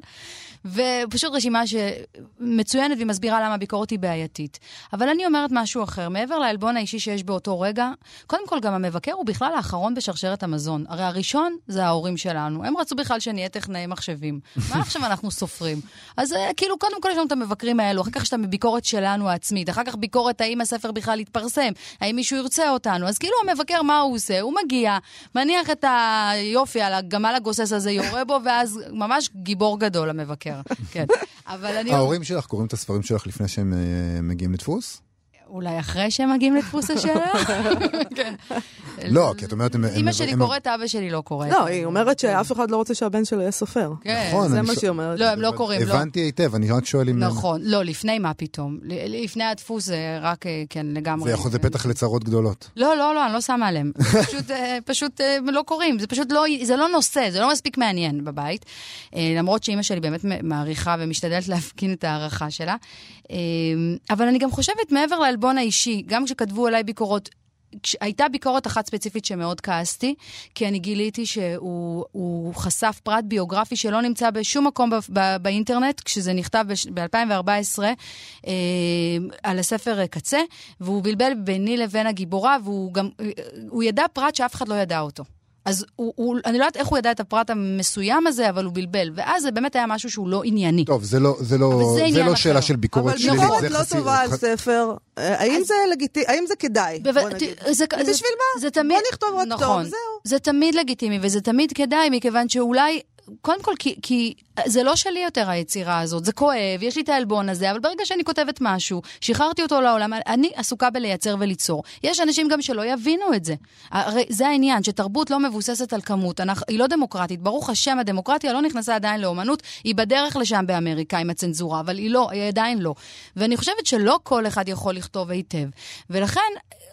ופשוט רשימה שמצוינת והיא מסבירה למה הביקורת היא בעייתית. אבל אני אומרת משהו אחר, מעבר לעלבון האישי שיש באותו רגע, קודם כל גם המבקר הוא בכלל האחרון בשרשרת המזון. הרי הראשון זה ההורים שלנו. הם רצו בכלל שנהיה טכנאי מחשבים. מה עכשיו אנחנו סופרים? אז אה, כאילו, קודם כל יש לנו את המבקרים האלו, אחר כך יש את הביקורת שלנו העצמית, אחר כך ביקורת האם הספר בכלל יתפרסם, האם מישהו ירצה אותנו. אז כאילו המבקר, מה הוא עושה? הוא מגיע, מניח את היופי על הגמל הגוסס הזה, יורה בו, ואז ממש גיבור גדול המבקר. כן. אבל אני... ההורים שלך קוראים את הספרים שלך לפני שהם אה, מגיעים לדפוס? אולי אחרי שהם מגיעים לדפוס השאלה? כן. לא, כי את אומרת... אמא שלי קוראת, אבא שלי לא קורא. לא, היא אומרת שאף אחד לא רוצה שהבן שלו יהיה סופר. כן. נכון. זה מה שהיא אומרת. לא, הם לא קוראים. לא. הבנתי היטב, אני רק שואל אם... נכון. לא, לפני מה פתאום. לפני הדפוס זה רק, אה, כן, לגמרי. זה יכול, זה פתח לצרות גדולות. לא, לא, לא, אני לא שמה עליהם. פשוט אה, אה, לא קוראים. זה פשוט לא, זה לא נושא, זה לא מספיק מעניין בבית. למרות שאימא שלי באמת מעריכה ומשתדלת להפגין את ההערכה שלה. אבל אני גם חושבת, מעבר לעלבון האישי, גם כשכתבו עליי ביקורות, הייתה ביקורת אחת ספציפית שמאוד כעסתי, כי אני גיליתי שהוא חשף פרט ביוגרפי שלא נמצא בשום מקום ב- ב- באינטרנט, כשזה נכתב ב-2014 אה, על הספר קצה, והוא בלבל ביני לבין הגיבורה, והוא גם, הוא ידע פרט שאף אחד לא ידע אותו. אז הוא, הוא, אני לא יודעת איך הוא ידע את הפרט המסוים הזה, אבל הוא בלבל. ואז זה באמת היה משהו שהוא לא ענייני. טוב, זה לא, זה לא, זה זה לא שאלה של ביקורת שלילית. אבל ביקורת לא טובה על ספר, אה, האם אז... זה לגיטימי, האם זה כדאי? בוא נגיד. זה, בשביל זה, מה? זה תמיד, בוא נכתוב רק נכון, טוב, זהו. זה תמיד לגיטימי, וזה תמיד כדאי, מכיוון שאולי קודם כל, כי, כי זה לא שלי יותר היצירה הזאת, זה כואב, יש לי את העלבון הזה, אבל ברגע שאני כותבת משהו, שחררתי אותו לעולם, אני עסוקה בלייצר וליצור. יש אנשים גם שלא יבינו את זה. הרי זה העניין, שתרבות לא מבוססת על כמות, אנחנו, היא לא דמוקרטית. ברוך השם, הדמוקרטיה לא נכנסה עדיין לאומנות, היא בדרך לשם באמריקה עם הצנזורה, אבל היא לא, היא עדיין לא. ואני חושבת שלא כל אחד יכול לכתוב היטב. ולכן,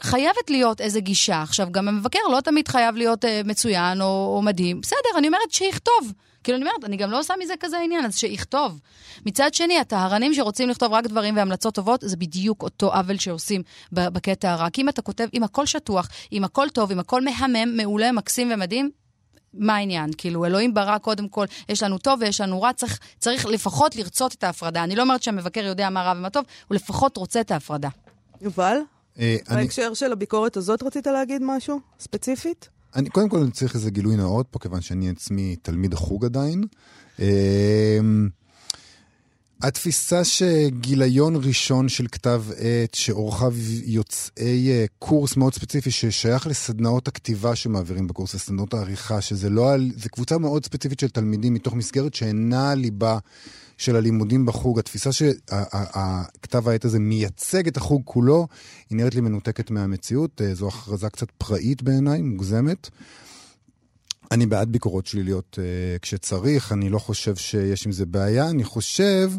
חייבת להיות איזו גישה. עכשיו, גם המבקר לא תמיד חייב להיות uh, מצוין או, או מדהים. בסדר, אני אומרת שיכתוב. כאילו, אני אומרת, אני גם לא עושה מזה כזה עניין, אז שיכתוב. מצד שני, הטהרנים שרוצים לכתוב רק דברים והמלצות טובות, זה בדיוק אותו עוול שעושים בקטע הרע. כי אם אתה כותב, אם הכל שטוח, אם הכל טוב, אם הכל מהמם, מעולה, מקסים ומדהים, מה העניין? כאילו, אלוהים ברא קודם כל, יש לנו טוב ויש לנו רע, צריך, צריך לפחות לרצות את ההפרדה. אני לא אומרת שהמבקר יודע מה רע ומה טוב, הוא לפחות רוצה את ההפרדה. יובל? אה, בהקשר של הביקורת הזאת רצית להגיד משהו ספציפית? אני, קודם כל אני צריך איזה גילוי נאות פה, כיוון שאני עצמי תלמיד החוג עדיין. אמ, התפיסה שגיליון ראשון של כתב עת, שעורכיו יוצאי אה, קורס מאוד ספציפי ששייך לסדנאות הכתיבה שמעבירים בקורס, לסדנאות העריכה, שזה לא, זה קבוצה מאוד ספציפית של תלמידים מתוך מסגרת שאינה ליבה של הלימודים בחוג, התפיסה שכתב העת הזה מייצג את החוג כולו, היא נראית לי מנותקת מהמציאות. אה, זו הכרזה קצת פראית בעיניי, מוגזמת. אני בעד ביקורות שליליות uh, כשצריך, אני לא חושב שיש עם זה בעיה. אני חושב,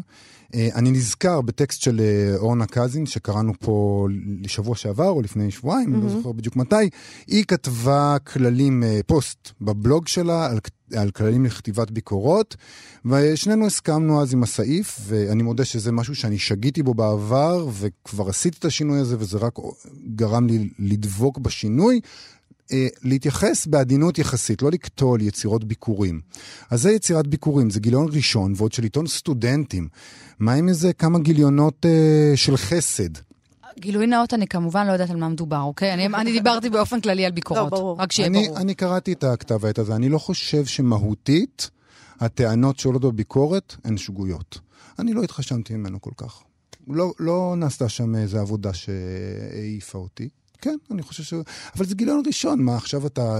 אני נזכר בטקסט של uh, אורנה קזין, שקראנו פה לשבוע שעבר או לפני שבועיים, mm-hmm. אני לא זוכר בדיוק מתי. היא כתבה כללים, uh, פוסט בבלוג שלה על על כללים לכתיבת ביקורות, ושנינו הסכמנו אז עם הסעיף, ואני מודה שזה משהו שאני שגיתי בו בעבר, וכבר עשיתי את השינוי הזה, וזה רק גרם לי לדבוק בשינוי. אה, להתייחס בעדינות יחסית, לא לקטול יצירות ביקורים. אז זה יצירת ביקורים, זה גיליון ראשון, ועוד של עיתון סטודנטים. מה עם איזה כמה גיליונות אה, של חסד? גילוי נאות, אני כמובן לא יודעת על מה מדובר, אוקיי? אני, אני דיברתי באופן כללי על ביקורות. לא, ברור. רק שיהיה אני, ברור. אני קראתי את הכתב העת הזה, אני לא חושב שמהותית הטענות שעולות בביקורת הן שגויות. אני לא התחשמתי ממנו כל כך. לא, לא נעשתה שם איזו עבודה שהעיפה אותי. כן, אני חושב ש... אבל זה גיליון ראשון, מה עכשיו אתה...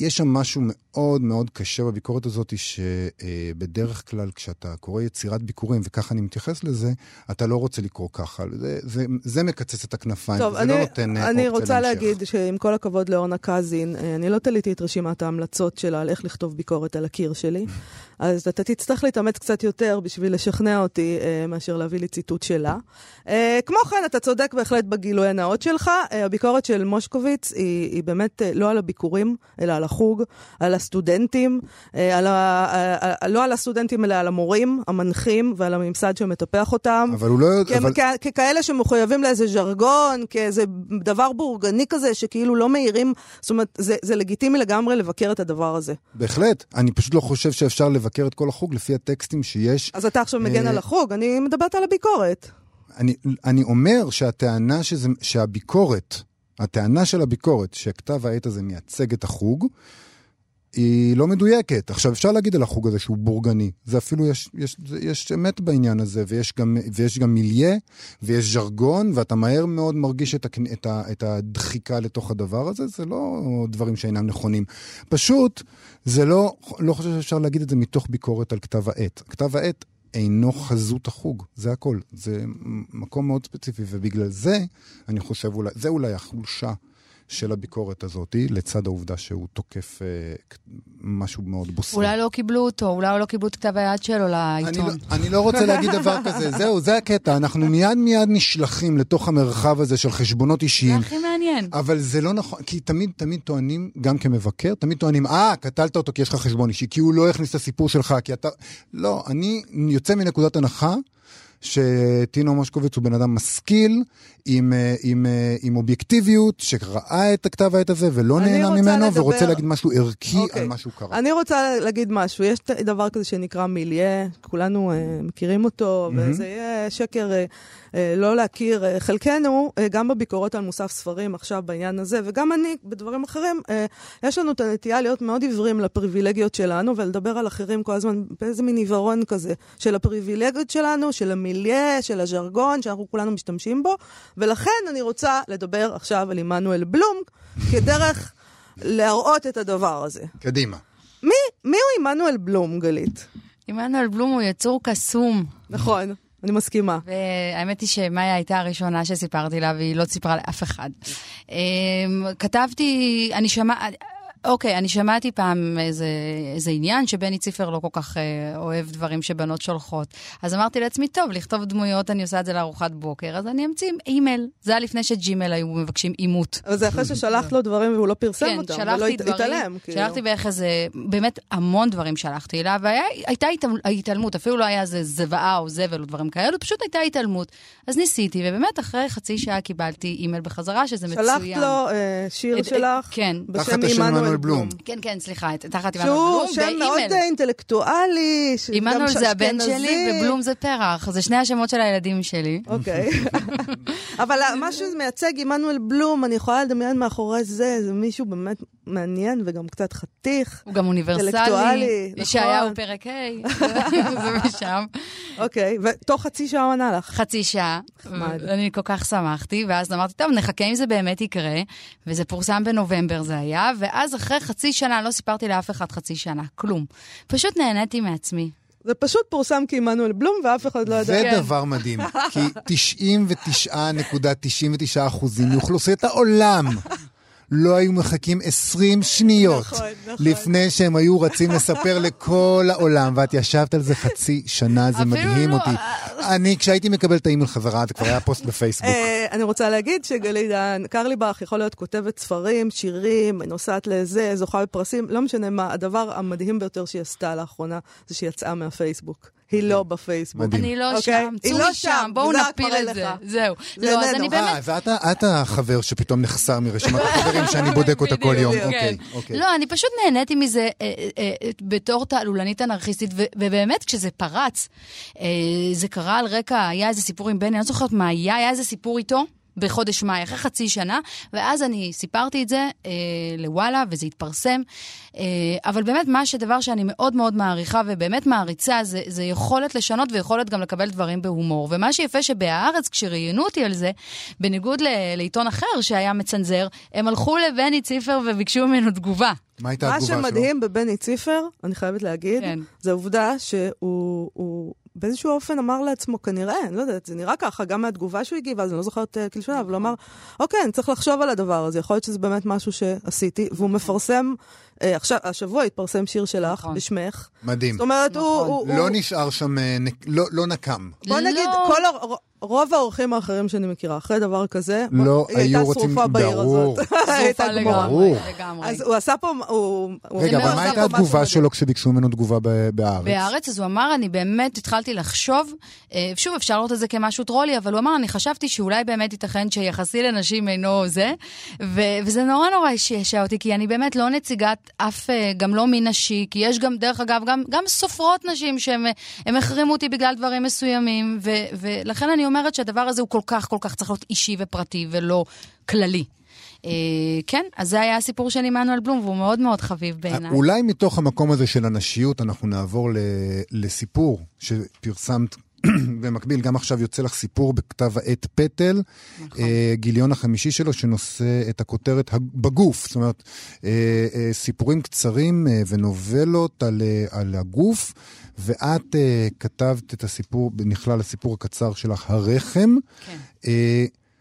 יש שם משהו מאוד מאוד קשה בביקורת הזאת, שבדרך כלל כשאתה קורא יצירת ביקורים, וככה אני מתייחס לזה, אתה לא רוצה לקרוא ככה. זה, זה, זה מקצץ את הכנפיים, טוב, וזה אני, לא נותן אה, אני אופציה רוצה להמשך. להגיד שעם כל הכבוד לאורנה קזין, אה, אני לא תליתי את רשימת ההמלצות שלה על איך לכתוב ביקורת על הקיר שלי, אז אתה תצטרך להתאמץ קצת יותר בשביל לשכנע אותי אה, מאשר להביא לי ציטוט שלה. כמו כן, אתה צודק בהחלט בגילוי הנאות שלך. הביקורת של מושקוביץ היא, היא באמת לא על הביקורים, אלא על החוג, על הסטודנטים, אה, על ה, אה, אה, לא על הסטודנטים, אלא על המורים, המנחים ועל הממסד שמטפח אותם. אבל הוא לא יודע... אבל... כ- ככאלה שמחויבים לאיזה ז'רגון, כאיזה דבר בורגני כזה, שכאילו לא מעירים, זאת אומרת, זה, זה לגיטימי לגמרי לבקר את הדבר הזה. בהחלט. אני פשוט לא חושב שאפשר לבקר את כל החוג לפי הטקסטים שיש. אז אתה עכשיו מגן על החוג, אני מדברת על הביקורת. אני, אני אומר שהטענה שזה, שהביקורת, הטענה של הביקורת שכתב העת הזה מייצג את החוג, היא לא מדויקת. עכשיו, אפשר להגיד על החוג הזה שהוא בורגני. זה אפילו, יש, יש, יש אמת בעניין הזה, ויש גם, ויש גם מיליה, ויש ז'רגון, ואתה מהר מאוד מרגיש את, הכ, את, ה, את הדחיקה לתוך הדבר הזה. זה לא דברים שאינם נכונים. פשוט, זה לא, לא חושב שאפשר להגיד את זה מתוך ביקורת על כתב העת. כתב העת אינו חזות החוג, זה הכל. זה מקום מאוד ספציפי, ובגלל זה, אני חושב, אולי, זה אולי החולשה של הביקורת הזאת, לצד העובדה שהוא תוקף אה, משהו מאוד בוסרי. אולי לא קיבלו אותו, אולי לא קיבלו את כתב היד שלו אני לעיתון. לא, אני לא רוצה להגיד דבר כזה, זהו, זה הקטע. אנחנו מיד מיד נשלחים לתוך המרחב הזה של חשבונות זה אישיים. הכי מעניין. אבל זה לא נכון, כי תמיד, תמיד טוענים, גם כמבקר, תמיד טוענים, אה, קטלת אותו כי יש לך חשבון אישי, כי הוא לא הכניס את הסיפור שלך, כי אתה... לא, אני יוצא מנקודת הנחה שטינו מושקוביץ הוא בן אדם משכיל, עם, אה, עם, אה, עם אובייקטיביות, שראה את הכתב העת הזה ולא נהנה ממנו, לדבר- ורוצה להגיד משהו ערכי אוקיי. על מה שהוא קרא. אני רוצה להגיד משהו, יש דבר כזה שנקרא מיליה, כולנו אה, מכירים אותו, מהמם. וזה יהיה שקר אה, אה, לא להכיר. אה, חלקנו, אה, גם בביקורות על מוסף ספרים עכשיו בעניין הזה, וגם אני בדברים אחרים, אה, יש לנו את הנטייה להיות מאוד עיוורים לפריבילגיות שלנו, ולדבר על אחרים כל הזמן באיזה מין עיוורון כזה, של הפריבילגיות שלנו, של המיליה, של הז'רגון, שאנחנו כולנו משתמשים בו, ולכן אני רוצה לדבר עכשיו על עמנואל בלום, כדרך להראות את הדבר הזה. קדימה. מי, מי הוא עמנואל בלום, גלית? עמנואל בלום הוא יצור קסום. נכון, אני מסכימה. והאמת היא שמאיה הייתה הראשונה שסיפרתי לה, והיא לא סיפרה לאף אחד. אמ, כתבתי, אני שמעתי... אוקיי, אני שמעתי פעם איזה, איזה עניין שבני ציפר לא כל כך אה, אוהב דברים שבנות שולחות. אז אמרתי לעצמי, טוב, לכתוב דמויות, אני עושה את זה לארוחת בוקר, אז אני אמציא אימייל. זה היה לפני שג'ימל היו מבקשים אימות. אבל זה אחרי ששלחת לו דברים והוא לא פרסם כן, אותם, ולא הת- דברים, התעלם. כאילו. שלחתי בערך איזה, באמת המון דברים שלחתי אליו, והייתה התעלמות, אפילו לא היה איזה זוועה או זבל או דברים כאלו, פשוט הייתה התעלמות. אז ניסיתי, ובאמת אחרי חצי שעה קיבלתי אימייל בחזרה, שזה מצוין. שלחת לו אה, שיר את- שלך כן. בשם עמנואל עמנואל בלום. כן, כן, סליחה, תחת עמנואל שהוא בלום, שם מאוד. אה, אינטלקטואלי. שגם עמנואל זה הבן. שלי ובלום זה פרח, זה שני השמות של הילדים שלי. אוקיי. אבל מה שמייצג עמנואל בלום, אני יכולה לדמיין מאחורי זה, זה מישהו באמת מעניין וגם קצת חתיך. הוא גם אוניברסלי. אינטלקטואלי, ישעיהו נכון. פרק ה', זה משם. אוקיי, ותוך חצי שעה הוא ענה לך. חצי שעה. אני כל כך שמחתי, ואז אמרתי, טוב, נחכה אם זה באמת יקרה. וזה פורסם בנובמבר זה היה, ואז אחרי חצי שנה, לא סיפרתי לאף אחד חצי שנה, כלום. פשוט נהניתי מעצמי. זה פשוט פורסם כעמנואל בלום ואף אחד לא ידע. זה כן. דבר מדהים, כי 99.99 אחוזים מאוכלוסיית העולם לא היו מחכים 20 שניות נכון, נכון. לפני שהם היו רצים לספר לכל העולם, ואת ישבת על זה חצי שנה, זה מדהים לא- אותי. אני, כשהייתי מקבל את האימייל חזרה, זה כבר היה פוסט בפייסבוק. אה, אני רוצה להגיד שגלית דן קרליבך יכול להיות כותבת ספרים, שירים, נוסעת לזה, זוכה בפרסים, לא משנה מה. הדבר המדהים ביותר שהיא עשתה לאחרונה זה שהיא יצאה מהפייסבוק. היא לא בפייסבוק. מדהים. אני לא אוקיי? שם, צאו לא משם, שם, בואו וזה נפיל את. זה. זהו. זה לא, אז איננו. אני באמת... אה, ואת את החבר שפתאום נחסר מרשימת החברים שאני בודק אותה כל יום. אוקיי, כן. אוקיי. לא, אני פשוט נהניתי מזה אה, אה, אה, בתור תעלולנית אנרכיסטית, ובאמת, כשזה פרץ, אה, זה קרה על רקע, היה איזה סיפור עם בני, אני לא זוכרת מה היה, היה איזה סיפור איתו. בחודש מאי, אחרי חצי שנה, ואז אני סיפרתי את זה אה, לוואלה, וזה התפרסם. אה, אבל באמת, מה שדבר שאני מאוד מאוד מעריכה ובאמת מעריצה, זה, זה יכולת לשנות ויכולת גם לקבל דברים בהומור. ומה שיפה שבהארץ, כשראיינו אותי על זה, בניגוד ל, לעיתון אחר שהיה מצנזר, הם הלכו לבני ציפר וביקשו ממנו תגובה. מה הייתה מה התגובה שלו? שמדהים בבני ציפר, אני חייבת להגיד, כן. זה העובדה שהוא הוא באיזשהו אופן אמר לעצמו, כנראה, אני לא יודעת, זה נראה ככה, גם מהתגובה שהוא הגיב, אז אני לא זוכרת uh, כלשונה, אבל הוא אמר, אוקיי, אני צריך לחשוב על הדבר הזה, יכול להיות שזה באמת משהו שעשיתי, והוא מפרסם, עכשיו, השבוע התפרסם שיר שלך, נכון. בשמך. מדהים. זאת אומרת, הוא... נכון. הוא- לא הוא- נשאר שם, אה, נק- לא לא נקם. בוא לא. נגיד, כל הר- רוב האורחים האחרים שאני מכירה, אחרי דבר כזה, לא היו הייתה רוצים- שרופה בעיר ברור. הזאת. הייתה שרופה גמורה. ברור. לגמרי, לגמרי. אז הוא עשה פה, הוא... רגע, אבל מה הייתה התגובה. שלו כשביקשו ממנו תגובה ב- בארץ? בהארץ, אז הוא אמר, אני באמת התחלתי לחשוב, אה, שוב, אפשר לראות את זה כמשהו טרולי, אבל הוא אמר, אני חשבתי שאולי באמת ייתכן שיחסי לנשים אינו זה, ו- וזה נורא נורא שעשע אותי, כי אני באמת לא נציגת אף, אה, גם לא מין נשי, כי יש גם, דרך אגב, גם, גם סופרות נשים שהם אה, החרימו אותי בגלל דברים מסוימים, ו- ולכן אני אומרת שהדבר הזה הוא כל כך, כל כך צריך להיות אישי ופרטי ולא כללי. אה, כן, אז זה היה הסיפור של עמנואל בלום, והוא מאוד מאוד חביב בעיניי. אולי מתוך המקום הזה של הנשיות אנחנו נעבור ל- לסיפור שפרסמת. במקביל, גם עכשיו יוצא לך סיפור בכתב העת פטל, נכון. אה, גיליון החמישי שלו, שנושא את הכותרת בגוף. זאת אומרת, אה, אה, סיפורים קצרים ונובלות על, על הגוף, ואת כתבת את הסיפור, נכלל הסיפור הקצר שלך, הרחם. כן.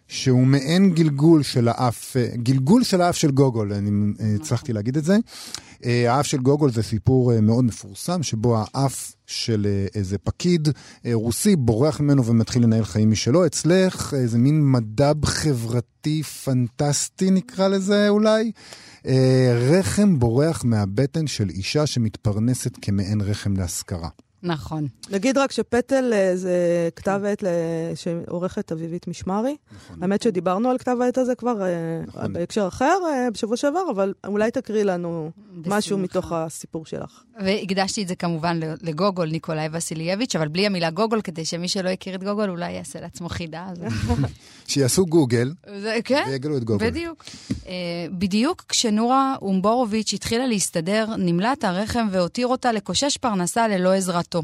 שהוא מעין גלגול של האף, גלגול של האף של גוגול, אני אה, הצלחתי להגיד את זה. אה, האף של גוגול זה סיפור אה, מאוד מפורסם, שבו האף של אה, איזה פקיד רוסי בורח ממנו ומתחיל לנהל חיים משלו. אצלך איזה מין מדב חברתי פנטסטי נקרא לזה אולי. רחם בורח מהבטן של אישה שמתפרנסת כמעין רחם להשכרה. נכון. נגיד רק שפטל אה, זה כתב עת שעורכת אביבית משמרי. האמת שדיברנו על כתב העת הזה כבר אה, נכון. בהקשר אחר אה, בשבוע שעבר, אבל אולי תקריא לנו משהו בשמחה. מתוך הסיפור שלך. והקדשתי את זה כמובן לגוגול, ניקולאי וסילייביץ', אבל בלי המילה גוגול, כדי שמי שלא הכיר את גוגול אולי יעשה לעצמו חידה. אז- שיעשו גוגל זה, כן, ויגלו את גוגול. בדיוק. בדיוק כשנורה אומבורוביץ' התחילה להסתדר, נמלט הרחם והותיר אותה לקושש פרנסה ללא עזרתו.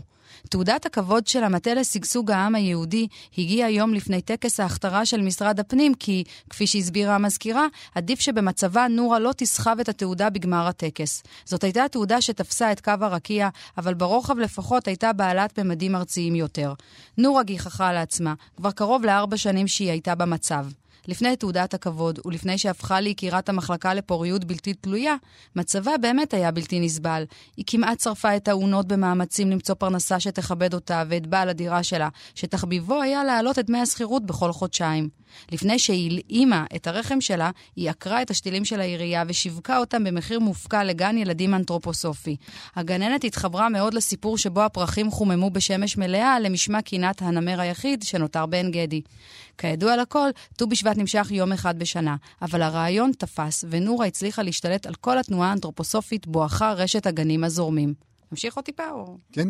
תעודת הכבוד של המטה לשגשוג העם היהודי הגיעה יום לפני טקס ההכתרה של משרד הפנים, כי, כפי שהסבירה המזכירה, עדיף שבמצבה נורה לא תסחב את התעודה בגמר הטקס. זאת הייתה תעודה שתפסה את קו הרקיע, אבל ברוחב לפחות הייתה בעלת ממדים ארציים יותר. נורה גיחכה לעצמה, כבר קרוב לארבע שנים שהיא הייתה במצב. לפני תעודת הכבוד, ולפני שהפכה ליקירת המחלקה לפוריות בלתי תלויה, מצבה באמת היה בלתי נסבל. היא כמעט שרפה את האונות במאמצים למצוא פרנסה שתכבד אותה ואת בעל הדירה שלה, שתחביבו היה להעלות את דמי השכירות בכל חודשיים. לפני שהלאימה את הרחם שלה, היא עקרה את השתילים של העירייה ושיווקה אותם במחיר מופקע לגן ילדים אנתרופוסופי. הגננת התחברה מאוד לסיפור שבו הפרחים חוממו בשמש מלאה למשמע קינת הנמר היחיד שנותר בעין גדי. כידוע לכל, ט"ו בשבט נמשך יום אחד בשנה, אבל הרעיון תפס, ונורה הצליחה להשתלט על כל התנועה האנתרופוסופית בואכה רשת הגנים הזורמים. נמשיך עוד טיפה או... כן?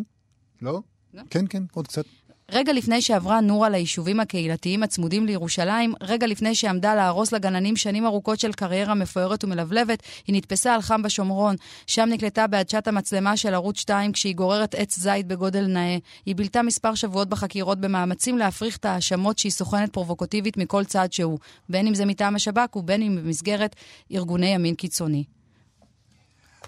לא? לא. כן, כן, עוד קצת. רגע לפני שעברה נורה ליישובים הקהילתיים הצמודים לירושלים, רגע לפני שעמדה להרוס לגננים שנים ארוכות של קריירה מפוארת ומלבלבת, היא נתפסה על חם בשומרון. שם נקלטה בעדשת המצלמה של ערוץ 2 כשהיא גוררת עץ זית בגודל נאה. היא בילתה מספר שבועות בחקירות במאמצים להפריך את ההאשמות שהיא סוכנת פרובוקטיבית מכל צד שהוא, בין אם זה מטעם השב"כ ובין אם במסגרת ארגוני ימין קיצוני.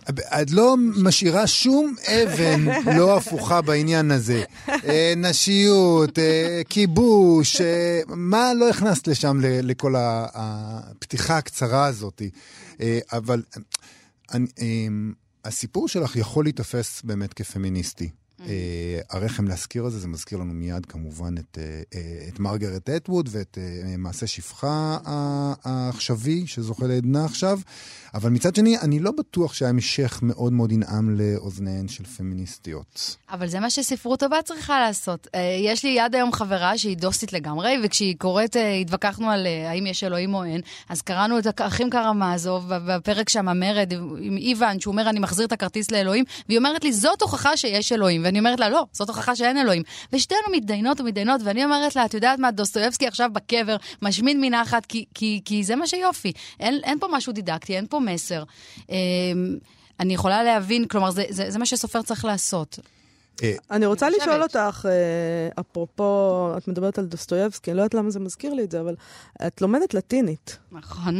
את לא משאירה שום אבן לא הפוכה בעניין הזה. אה, נשיות, אה, כיבוש, אה, מה לא הכנסת לשם לכל הפתיחה הקצרה הזאת? אבל אה, הסיפור שלך יכול להיתפס באמת כפמיניסטי. אה, הרחם להזכיר הזה, זה מזכיר לנו מיד כמובן את, את מרגרט אטווד ואת מעשה שפחה העכשווי שזוכה לעדנה עכשיו, אבל מצד שני, אני לא בטוח שההמשך מאוד מאוד ינעם לאוזניהן של פמיניסטיות. אבל זה מה שספרות טובה צריכה לעשות. אה, יש לי עד היום חברה שהיא דוסית לגמרי, וכשהיא קוראת, אה, התווכחנו על אה, האם יש אלוהים או אין, אז קראנו את האחים קרמזוב, בפרק שם המרד עם איוון, שהוא אומר, אני מחזיר את הכרטיס לאלוהים, והיא אומרת לי, זאת הוכחה שיש אלוהים. ואני אומרת לה, לא, זאת הוכחה שאין אלוהים. ושתינו מתדיינות ומתדיינות, ואני אומרת לה, את יודעת מה, דוסטויבסקי עכשיו בקבר, משמין מנחת, כי, כי, כי זה מה שיופי. אין, אין פה משהו דידקטי, אין פה מסר. אמ, אני יכולה להבין, כלומר, זה, זה, זה מה שסופר צריך לעשות. אה, אני רוצה לשאול. אותך, אה, אפרופו, את מדברת על דוסטויבסקי, אני לא יודעת למה זה מזכיר לי את זה, אבל את לומדת לטינית. נכון.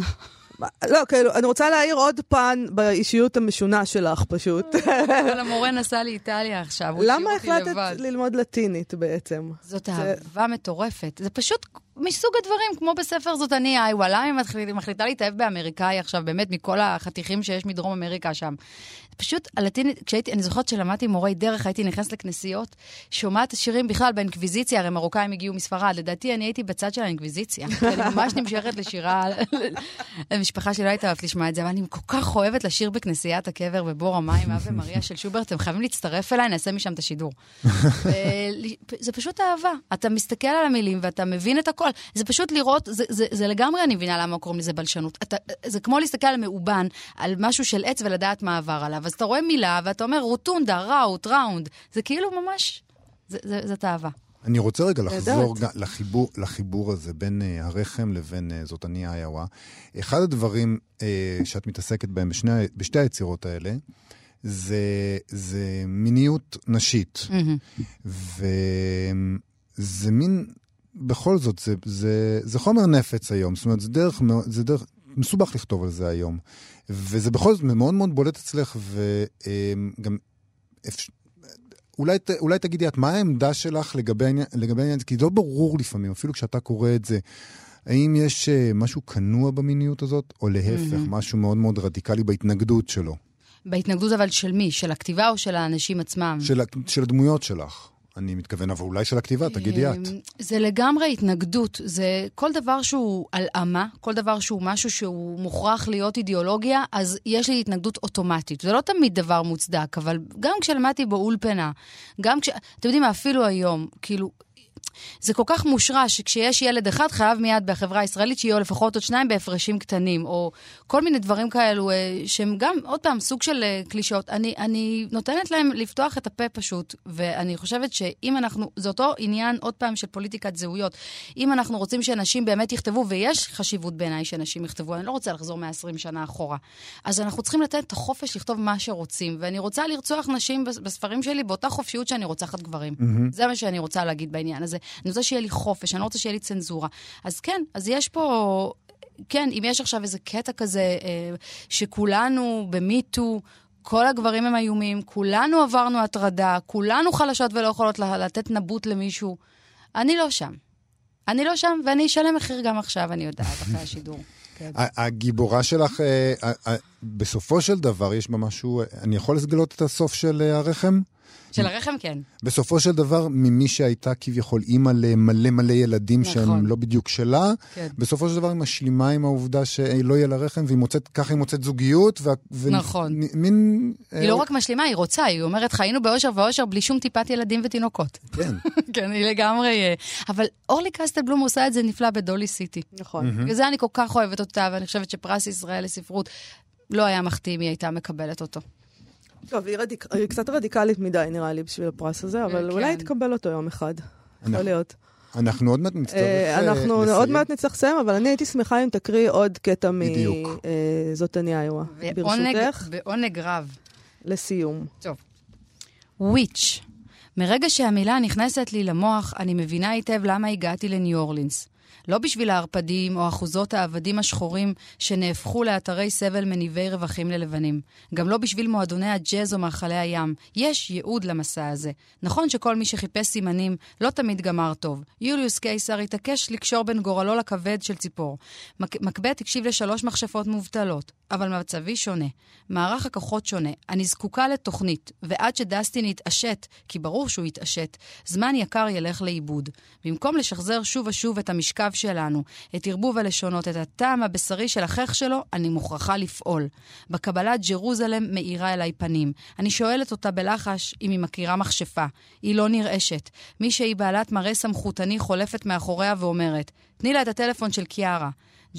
לא, כאילו, אני רוצה להעיר עוד פן באישיות המשונה שלך פשוט. אבל המורה נסע לאיטליה עכשיו, הוא השאיר למה אותי החלטת לבד. ללמוד לטינית בעצם? זאת זה- אהבה מטורפת. זה פשוט מסוג הדברים, כמו בספר זאת אני. למה היא מחליט- מחליטה להתאהב באמריקאי עכשיו, באמת, מכל החתיכים שיש מדרום אמריקה שם? פשוט הלטינית, כשהייתי, אני זוכרת שלמדתי מורי דרך, הייתי נכנסת לכנסיות, שומעת שירים בכלל באינקוויזיציה, הרי מרוקאים הגיעו מספרד. לדעתי, אני הייתי בצד של האינקוויזיציה. אני ממש נמשכת לשירה, המשפחה שלי לא הייתה אוהבת לשמוע את זה, אבל אני כל כך אוהבת לשיר בכנסיית הקבר בבור המים, אבי מריה של שוברט, אתם חייבים להצטרף אליי, נעשה משם את השידור. זה פשוט אהבה. אתה מסתכל על המילים ואתה מבין את הכל. זה פשוט לראות, זה, זה, זה לגמרי, אני מבינה למה קוראים לזה בלשנות. אתה, זה כמו להסתכל על מאובן, על משהו של עץ ולדעת מה עבר עליו. אז אתה רואה מילה ואתה אומר רוטונדה, ראוט, ראונד. זה כאילו ממש, זה, זה, זאת אהבה. אני רוצה רגע לחזור. גם לחיבור, לחיבור הזה בין uh, הרחם לבין uh, זאת אני איואה. אחד הדברים uh, שאת מתעסקת בהם בשני, בשתי היצירות האלה, זה, זה מיניות נשית. וזה מין, בכל זאת, זה, זה, זה חומר נפץ היום. זאת אומרת, זה דרך, זה דרך, מסובך לכתוב על זה היום. וזה בכל זאת מאוד מאוד בולט אצלך, וגם... אפ- אולי, אולי תגידי את, מה העמדה שלך לגבי העניין, הזה? כי לא ברור לפעמים, אפילו כשאתה קורא את זה. האם יש uh, משהו כנוע במיניות הזאת, או להפך, משהו מאוד מאוד רדיקלי בהתנגדות שלו, בהתנגדות אבל של מי? של הכתיבה או של האנשים עצמם? של, של הדמויות שלך? אני מתכוון, אבל אולי של הכתיבה, תגידי את. אמ, זה לגמרי התנגדות. זה כל דבר שהוא הלאמה, כל דבר שהוא משהו שהוא מוכרח להיות אידיאולוגיה, אז יש לי התנגדות אוטומטית. זה לא תמיד דבר מוצדק, אבל גם כשלמדתי באולפנה, גם כש... אתם יודעים מה, אפילו היום, כאילו... זה כל כך מושרש שכשיש ילד אחד חייב מיד בחברה הישראלית שיהיו לפחות עוד שניים בהפרשים קטנים, או כל מיני דברים כאלו אה, שהם גם, עוד פעם, סוג של אה, קלישאות. אני, אני נותנת להם לפתוח את הפה פשוט, ואני חושבת שאם אנחנו, זה אותו עניין, עוד פעם, של פוליטיקת זהויות. אם אנחנו רוצים שאנשים באמת יכתבו, ויש חשיבות בעיניי שאנשים יכתבו, אני לא רוצה לחזור 120 שנה אחורה, אז אנחנו צריכים לתת את החופש לכתוב מה שרוצים, ואני רוצה לרצוח נשים בס- בספרים שלי באותה חופשיות שאני רוצחת גברים. זה מה שאני רוצה להגיד בעניין הזה. אני רוצה שיהיה לי חופש, אני לא רוצה שיהיה לי צנזורה. אז כן, אז יש פה... כן, אם יש עכשיו איזה קטע כזה אה, שכולנו במיטו, כל הגברים הם איומים, כולנו עברנו הטרדה, כולנו חלשות ולא יכולות לתת נבוט למישהו, אני לא שם. אני לא שם, ואני אשלם מחיר גם עכשיו, אני יודעת, אחרי השידור. כן. הגיבורה שלך, אה, בסופו של דבר, יש בה משהו, אני יכול לגלות את הסוף של אה, הרחם? של הרחם, כן. בסופו של דבר, ממי שהייתה כביכול אימא למלא מלא ילדים נכון. שהם לא בדיוק שלה, כן. בסופו של דבר היא משלימה עם העובדה שלא יהיה לה רחם, והיא מוצאת, ככה היא מוצאת זוגיות, וה, ו- נכון. נ- מין... היא לא רק משלימה, היא רוצה, היא אומרת, חיינו באושר ואושר בלי שום טיפת ילדים ותינוקות. כן. כן, היא לגמרי... אה, אבל אורלי קסטלבלום עושה את זה נפלא בדולי סיטי. נכון. בגלל זה אני כל כך אוהבת אותה, ואני חושבת שפרס ישראל לספרות לא היה מחטיא אם היא הייתה מקבלת אותו. טוב, היא, רדיק... היא קצת רדיקלית מדי, נראה לי, בשביל הפרס הזה, אבל כן. אולי תקבל אותו יום אחד. יכול אנחנו- להיות. אנחנו עוד מעט נצטרך אה, אה, אנחנו לסיים. עוד מעט נצטרך לסיים, אבל אני הייתי שמחה אם תקריא עוד קטע. מזאת אני איואה. ברשותך, בעונג רב. לסיום. טוב. וויץ'. מרגע שהמילה נכנסת לי למוח, אני מבינה היטב למה הגעתי לניו אורלינס. לא בשביל הערפדים או אחוזות העבדים השחורים שנהפכו לאתרי סבל מניבי רווחים ללבנים. גם לא בשביל מועדוני הג'אז או מאכלי הים. יש ייעוד למסע הזה. נכון שכל מי שחיפש סימנים לא תמיד גמר טוב. יוליוס קיסר התעקש לקשור בין גורלו לכבד של ציפור. מק- מקבט הקשיב לשלוש מכשפות מובטלות. אבל מצבי שונה. מערך הכוחות שונה. אני זקוקה לתוכנית, ועד שדסטין יתעשת, כי ברור שהוא יתעשת, זמן יקר ילך לאיבוד. במקום לשחזר שוב ושוב את המשכב שלנו, את ערבוב הלשונות, את הטעם הבשרי של החייך שלו, אני מוכרחה לפעול. בקבלת ג'רוזלם מאירה אליי פנים. אני שואלת אותה בלחש אם היא מכירה מכשפה. היא לא נרעשת. מי שהיא בעלת מראה סמכותני חולפת מאחוריה ואומרת, תני לה את הטלפון של קיארה.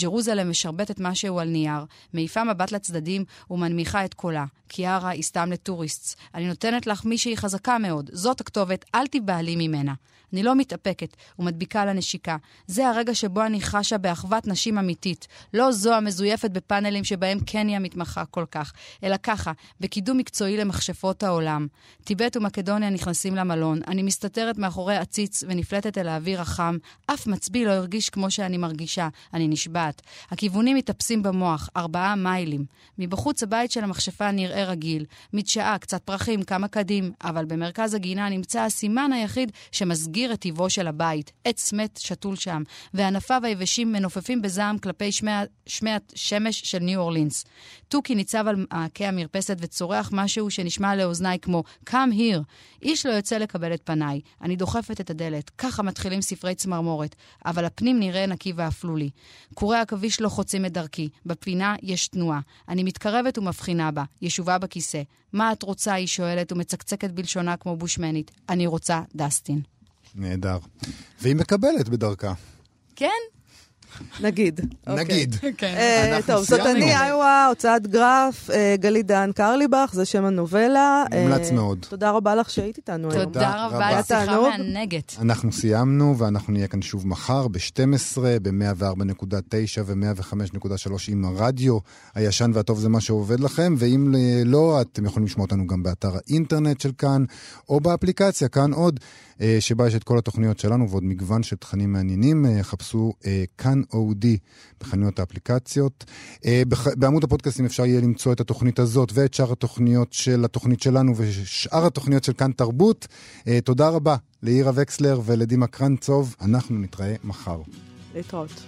ג'רוזלם משרבטת משהו על נייר, מעיפה מבט לצדדים ומנמיכה את קולה. קיארה היא סתם לטוריסטס. אני נותנת לך מישהי חזקה מאוד. זאת הכתובת, אל תיבהלי ממנה. אני לא מתאפקת ומדביקה לה נשיקה. זה הרגע שבו אני חשה באחוות נשים אמיתית. לא זו המזויפת בפאנלים שבהם קניה מתמחה כל כך, אלא ככה, בקידום מקצועי למכשפות העולם. טיבט ומקדוניה נכנסים למלון, אני מסתתרת מאחורי עציץ ונפלטת אל האוויר החם. אף מצביא לא הרגיש כמו שאני מרגישה, אני נשבעת. הכיוונים מתאפסים במוח, ארבעה מיילים. מבחוץ הבית של המכשפה נראה רגיל. מדשאה, קצת פרחים, כמה קדים, אבל במרכז הגינה נמצא הסימן היחיד שמסגיר מסגיר את טיבו של הבית. עץ מת שתול שם, וענפיו היבשים מנופפים בזעם כלפי שמי, שמי השמש של ניו אורלינס. תוכי ניצב על מעקה המרפסת וצורח משהו שנשמע לאוזניי כמו Come here. איש לא יוצא לקבל את פניי. אני דוחפת את הדלת. ככה מתחילים ספרי צמרמורת. אבל הפנים נראה נקי ואפלולי. קורי עכביש לא חוצים את דרכי. בפינה יש תנועה. אני מתקרבת ומבחינה בה. ישובה בכיסא. מה את רוצה? היא שואלת ומצקצקת בלשונה כמו בושמנית. אני רוצה דסטין. נהדר. והיא מקבלת בדרכה. כן? נגיד. נגיד. כן. אה, אנחנו טוב, זאת. אני, איווה, הוצאת גרף, אה, גלית דהן קרליבך, זה שם הנובלה. מומלץ אה, מאוד. תודה רבה לך שהיית איתנו היום. תודה רבה. על שיחה. מענגת. אנחנו סיימנו, ואנחנו נהיה כאן שוב מחר ב-12, ב-104.9 ו-105.3 עם הרדיו. הישן והטוב זה מה שעובד לכם, ואם לא, אתם יכולים לשמוע אותנו גם באתר האינטרנט של כאן, או באפליקציה, כאן עוד, שבה יש את כל התוכניות שלנו ועוד מגוון של תכנים מעניינים. אה, חפשו אה, כאן אודי בחנויות האפליקציות. אה, בעמוד הפודקאסטים אפשר יהיה למצוא את התוכנית הזאת ואת שאר התוכניות של התוכנית שלנו ושאר התוכניות של כאן תרבות. אה, תודה רבה לאירה וקסלר ולדימה קרנצוב. אנחנו נתראה מחר. להתראות.